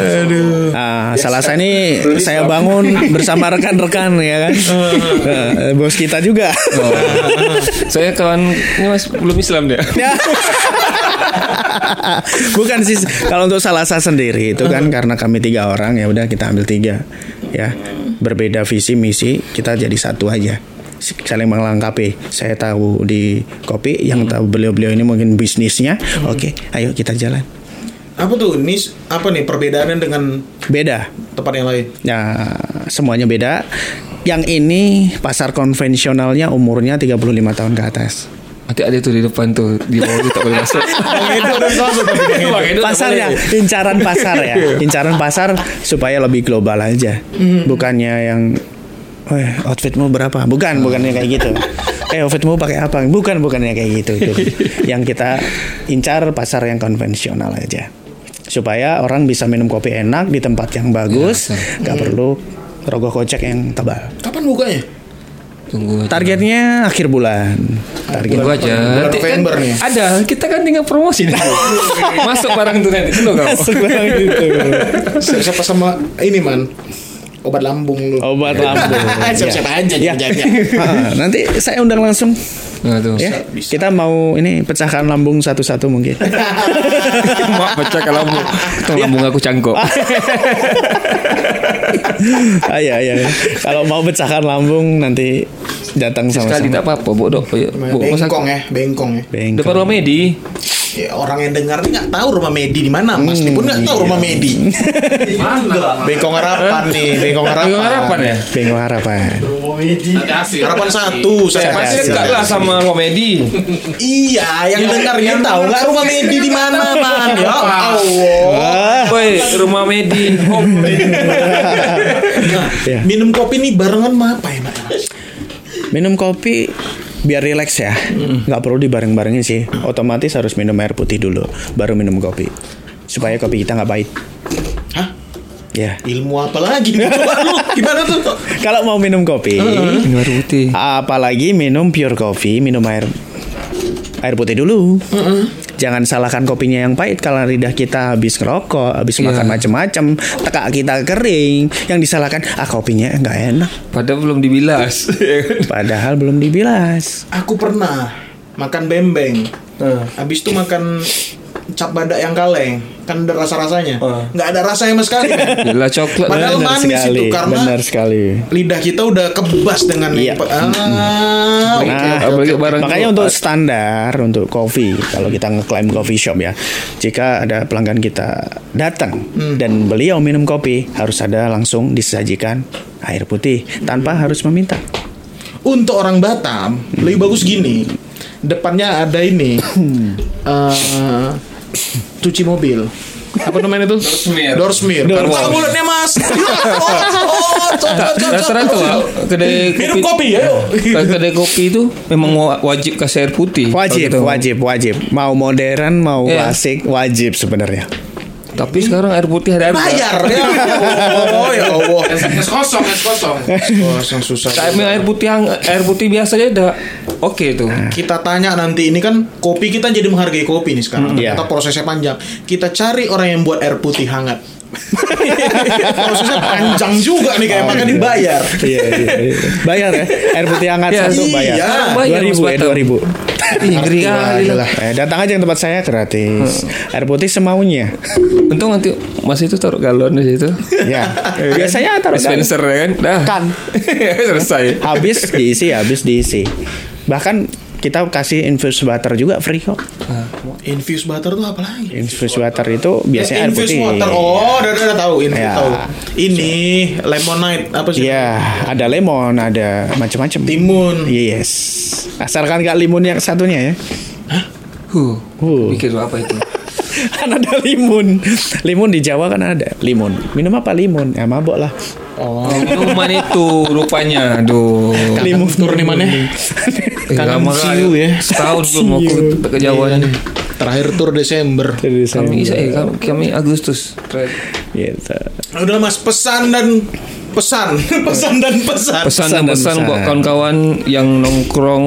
Ah, Salasa ini saya bangun bersama rekan-rekan ya kan? Eh, bos kita juga. Oh. Saya kawan ini Mas belum Islam dia. Ya. Bukan sih kalau untuk Salasa sendiri itu kan karena kami tiga orang ya udah kita ambil tiga ya. Berbeda visi misi kita jadi satu aja saling melengkapi saya tahu di kopi yang tahu beliau-beliau ini mungkin bisnisnya oke ayo kita jalan Apa tuh? Ini apa nih perbedaannya dengan beda tempat yang lain? Ya, semuanya beda. Yang ini pasar konvensionalnya umurnya 35 tahun ke atas. Hati-hati tuh di depan tuh di bawah itu tak boleh masuk. Pasarnya, boleh. incaran pasar ya. Incaran pasar supaya lebih global aja. Bukannya yang Weh, outfitmu berapa? Bukan, bukannya kayak gitu. Eh, outfitmu pakai apa? Bukan, bukannya kayak gitu. Itu. Yang kita incar pasar yang konvensional aja. Supaya orang bisa minum kopi enak di tempat yang bagus, Ya, nggak perlu rogoh kocek yang tebal. Kapan bukanya? Tunggu aja. Targetnya akhir bulan. Target Tunggu aja. Bulan Nanti kan November nih. Ada, kita kan tinggal promosi nih. Masuk barang tuh nanti dulu kau. gitu. Siapa sama ini man? Obat lambung lu. Obat lambung. Siapa-siapa aja Ya. nanti saya undang langsung. Nah tuh. Ya, kita mau ini pecahkan lambung satu-satu mungkin. Mak pecah ke lambung. Tuh lambung aku cangkok. ah, iya, iya. Kalau mau pecahkan lambung nanti datang Sekali sama-sama. tak apa-apa, Bu. Dok. Ya, Bu, Bengkong ya, bengkong ya. Bengkok. Depan rumah Medi. Ya, orang yang dengar nih nggak tahu rumah Medi di mana, Mas. Dia pun nggak tahu rumah Medi. Di mana? Bengkong harapan nih, bengkong harapan. Bengkong Harapan ya? Bengkok harapan. Harapan satu, saya Pasti dekat lah sama rumah Medi. Iya, yang dengarnya tahu nggak rumah Medi di mana, man? Ya Allah. Woi, rumah Medi. Ya. minum kopi nih barengan mah apa ya, Mas? Minum kopi biar rileks ya. Nggak perlu dibareng-barengin sih. Otomatis harus minum air putih dulu, baru minum kopi. Supaya kopi kita nggak pahit. Hah? Ya. Ilmu apa lagi? Gimana tuh? Kalau mau minum kopi, Ini air putih. apalagi minum pure coffee, minum air air putih dulu. Jangan salahkan kopinya yang pahit kalau lidah kita habis ngerokok, habis Iya. makan macam-macam, tekak kita kering. Yang disalahkan ah kopinya nggak enak, Padahal belum dibilas. padahal belum dibilas. Aku pernah makan bembeng. Habis itu makan cap badak yang kaleng. Kan ada rasa-rasanya. Nggak ada rasanya sama sekali. Gila coklat. Padahal Benar manis sekali, itu karena benar sekali. lidah kita udah kebas dengan Iya. ah, Nah, apalagi oke. barang Makanya untuk standar untuk coffee kalau kita ngeklaim coffee shop ya, jika ada pelanggan kita datang dan beliau minum kopi harus ada langsung disajikan air putih tanpa harus meminta. Untuk orang Batam lebih bagus gini. Depannya ada ini. eh, cuci mobil. Apa namanya itu? Doorsmeer. Doorsmeer. Door Buka wash. mulutnya mas. oh, oh, Rata-rata cocok. lah kedai Minum kopi. kopi ya. Kedai kopi itu memang wa- wajib kasih air putih. Wajib, Kalau kita- wajib, wajib. Mau modern, mau Iya. klasik, wajib sebenarnya. Tapi sekarang air putih ada harga. Bayar ya. Oh ya Allah. Es kosong, es kosong. Kosong susah. Kami air putih hang- air putih biasa aja udah oke tuh. Kita tanya nanti ini kan kopi kita jadi menghargai kopi nih sekarang. Iya. Ternyata prosesnya panjang. Kita cari orang yang buat air putih hangat. prosesnya panjang juga nih kayak makan dibayar. Iya, iya, iya. Bayar ya. Air putih hangat Iya, satu iya. bayar. Bayar, 2000 Mas ya, Batam. 2000. Ih, ngeri kali lah. Eh, datang aja ke tempat saya gratis. Air putih semaunya. Untung nanti Mas itu taruh galon di situ. Ya. Biasanya taruh dispenser ya kan. Kan. Selesai. habis diisi, habis diisi. Bahkan kita kasih infus butter juga free kok. Infused butter tuh apa lagi? Infus butter itu biasanya air infused putih. water. Oh, udah udah, udah tahu. Infused Ya. tahu. Ini lemonade apa sih? Iya, ada lemon, ada macam-macam. Timun. Yes. Asalkan nggak limun yang satunya ya. Huh. Huh. Pikir apa itu? kan ada limun. Limun di Jawa kan ada. Limun. Minum apa limun? Ya mabok lah. Oh. Minuman itu rupanya. Aduh. Limun tur nih mana? Eh, Kangen siu kali. ya. Setahun belum aku ke, ke Jawa Iya. nih. Terakhir tur Desember. Kami isa eh kami, kami Agustus. Gitu. Udah Mas pesan dan pesan, pesan dan pesan. Pesan Pesan dan pesan buat kawan-kawan yang nongkrong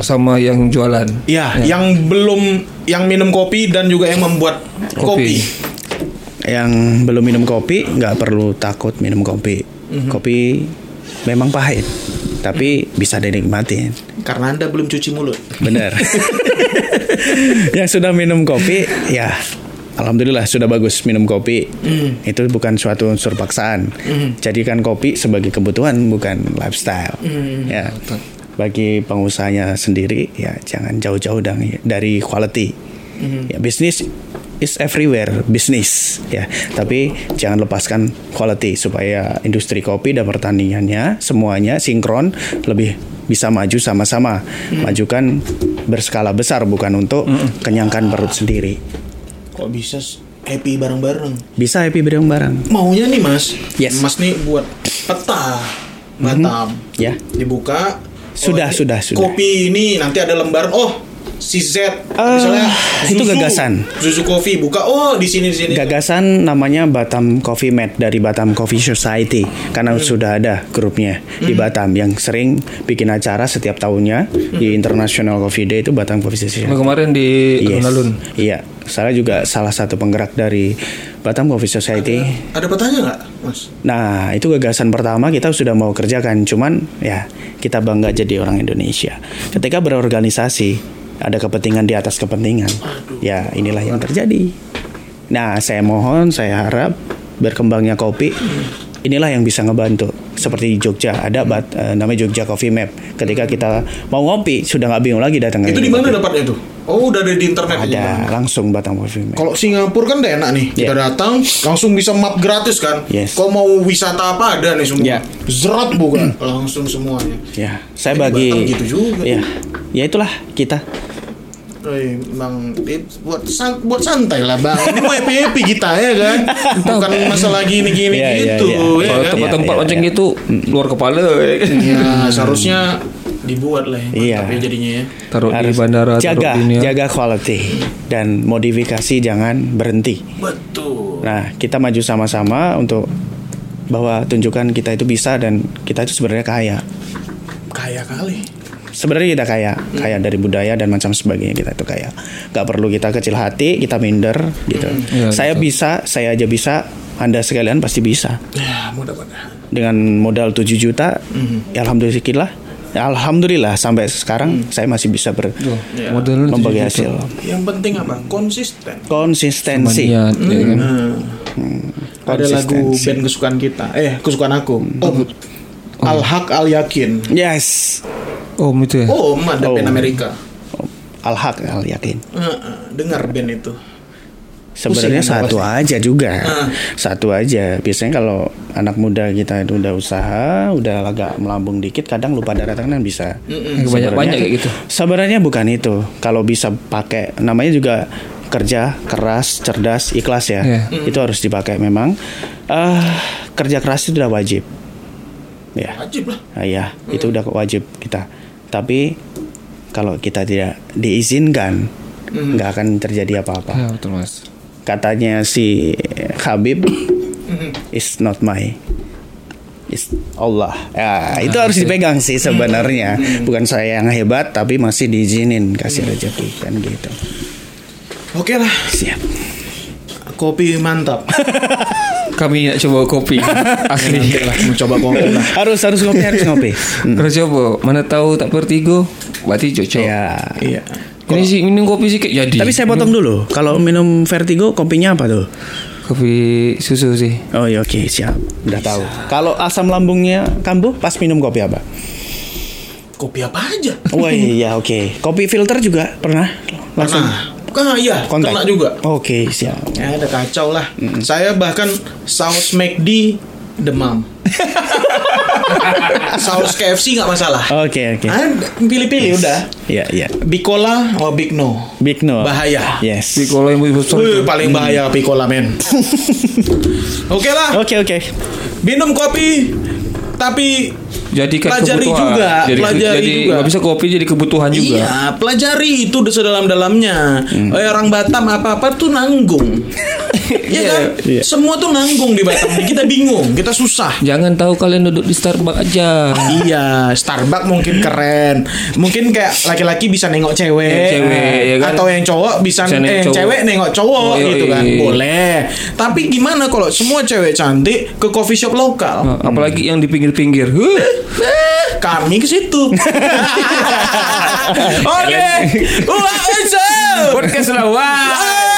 sama yang jualan. Ya, yang belum yang minum kopi dan juga yang membuat kopi. Kopi. Yang belum minum kopi nggak perlu takut minum kopi. Kopi memang pahit, tapi bisa dinikmatin. Karena Anda belum cuci mulut. Benar. yang sudah minum kopi, ya alhamdulillah sudah bagus minum kopi. Itu bukan suatu unsur paksaan. Jadikan kopi sebagai kebutuhan bukan lifestyle. Ya. Bagi pengusahanya sendiri, ya jangan jauh-jauh dari, dari quality. Ya bisnis is everywhere bisnis ya tapi jangan lepaskan quality supaya industri kopi dan pertaniannya semuanya sinkron lebih bisa maju sama-sama majukan berskala besar bukan untuk kenyangkan perut sendiri Kok bisa happy bareng-bareng? bisa happy bareng-bareng Maunya nih Mas. Yes. Mas nih buat peta Batam. ya Dibuka. Sudah, ini sudah, sudah. Kopi ini nanti ada lembaran. Oh, si Z misalnya itu gagasan. Zuzu Coffee buka oh di sini di sini Gagasan namanya Batam Coffee Mate dari Batam Coffee Society karena Hmm. sudah ada grupnya di Batam yang sering bikin acara setiap tahunnya di Hmm. International Coffee Day itu Batam Coffee Society. Nah, kemarin di Yes. alun-alun. Iya, saya juga salah satu penggerak dari Batam Coffee Society. ada petanya nggak mas Nah, itu gagasan pertama kita sudah mau kerjakan, cuman ya kita bangga jadi orang Indonesia. Ketika berorganisasi, ada kepentingan di atas kepentingan. Ya, inilah yang terjadi. Nah, saya mohon, saya harap berkembangnya kopi inilah yang bisa ngebantu. Seperti di Jogja ada bat, eh, namanya Jogja Coffee Map. Ketika kita mau ngopi, sudah nggak bingung lagi datang ke itu di mana dapatnya tuh oh udah ada di internet aja. Ada langsung Batam Coffee Map. Kalau Singapura kan udah enak nih, kita Yeah. datang langsung bisa map gratis kan. Yes. Kalau mau wisata apa ada nih semua. Yeah. Zerat bukan, langsung semuanya. Ya, saya Di bagi Batam gitu juga. Ya, ya itulah kita. Eh, bang, buat san- buat santai lah bang. Ini mau happy happy kita ya kan, bukan masalah gini gini Iya, iya, gitu. iya. ya Kalau kan? tempat-tempat Iya, iya, iya. gitu luar kepala. ya kan? Ya, seharusnya dibuat lah yang Iya. ya jadinya ya. Taruh di Harus bandara, jaga, taruh di ya. jaga quality dan modifikasi jangan berhenti. Betul. Nah, kita maju sama-sama untuk bahwa tunjukkan kita itu bisa dan kita itu sebenarnya kaya. Kaya kali. Sebenarnya kita kaya, kaya dari budaya dan macam sebagainya kita itu kaya. Gak perlu kita kecil hati, kita minder gitu. Iya, saya betul. bisa, saya aja bisa, Anda sekalian pasti bisa. Ya, mudah-mudahan. Dengan modal 7 juta, ya alhamdulillah, ya alhamdulillah sampai sekarang saya masih bisa ber Ya. Membagi 7 juta. hasil. Yang penting apa? Konsisten. Konsistensi. Niat, ya kan? Ada lagu Konsistensi. band kesukaan kita. Eh, kesukaan aku. Oh, Al Haq Al Yakin. Yes. Oh, itu ya. Oh, Om, ada Oh. band Amerika. Al Haq Al Yakin. Heeh, dengar band itu. Sebenarnya satu aja juga, Ah. satu aja. Biasanya kalau anak muda kita itu udah usaha, udah agak melambung dikit, kadang lupa darah tangan bisa. Banyak-banyak kayak gitu. Sebenarnya bukan itu. Kalau bisa pakai, namanya juga kerja keras, cerdas, ikhlas ya. Iya. Itu harus dipakai memang. eh kerja keras itu udah wajib. Ya. Wajib lah. Ah, ya, itu udah wajib kita. Tapi kalau kita tidak diizinkan, nggak akan terjadi apa-apa. Ya, betul Mas. Katanya si Habib, is not my is Allah. Ya, itu harus dipegang sih sebenarnya. Bukan saya yang hebat, tapi masih diizinin kasih rezeki kan gitu. Oke lah, Siap. kopi mantap. Kami nak coba kopi asli. Nanti lah, mau coba kopi lah. Harus harus ngopi harus ngopi. Hmm. Harus coba. Mana tahu tak vertigo, berarti cocok. Ya. Iya. Ini sih minum kopi sikit jadi. Tapi saya potong dulu. Kalau minum vertigo kopinya apa tuh? kopi susu sih. Oh iya oke siap. Udah tahu. Kalau asam lambungnya kambuh pas minum kopi apa? Kopi apa aja? Oh iya oke. Kopi filter juga pernah langsung Nah, Kah iya, kontak kena juga. Oke siap. Ya, ada kacau lah. Saya bahkan saus McD demam. saus KFC nggak masalah. Oke oke. Ah, pilih-pilih udah. Iya iya. Bicola oh Big No. Big no. Bahaya. Yes. Kalau yang besar Wih, paling bahaya Picola men. Oke lah, Oke oke. minum kopi tapi jadikan pelajari kebutuhan. juga, Jadi, pelajari jadi juga. nggak bisa kopi jadi kebutuhan juga. Iya, pelajari itu sedalam-dalamnya. Eh, orang Batam apa-apa tuh nanggung. Iya kan? Iya. Semua tuh nanggung di Batam. Kita bingung, kita susah. Jangan tahu kalian duduk di Starbucks aja. Iya, Starbucks mungkin keren. Mungkin kayak laki-laki bisa nengok cewek, Nengok cewek, ya kan? atau yang cowok bisa, Bisa nengok eh, yang cowok. cewek nengok cowok Oh, iya, gitu kan. iya. Boleh. Tapi gimana kalau semua cewek cantik ke coffee shop lokal? Nah, apalagi yang di pinggir-pinggir. Huh. Kami ke situ. Oke. Wah, Podcast kopi.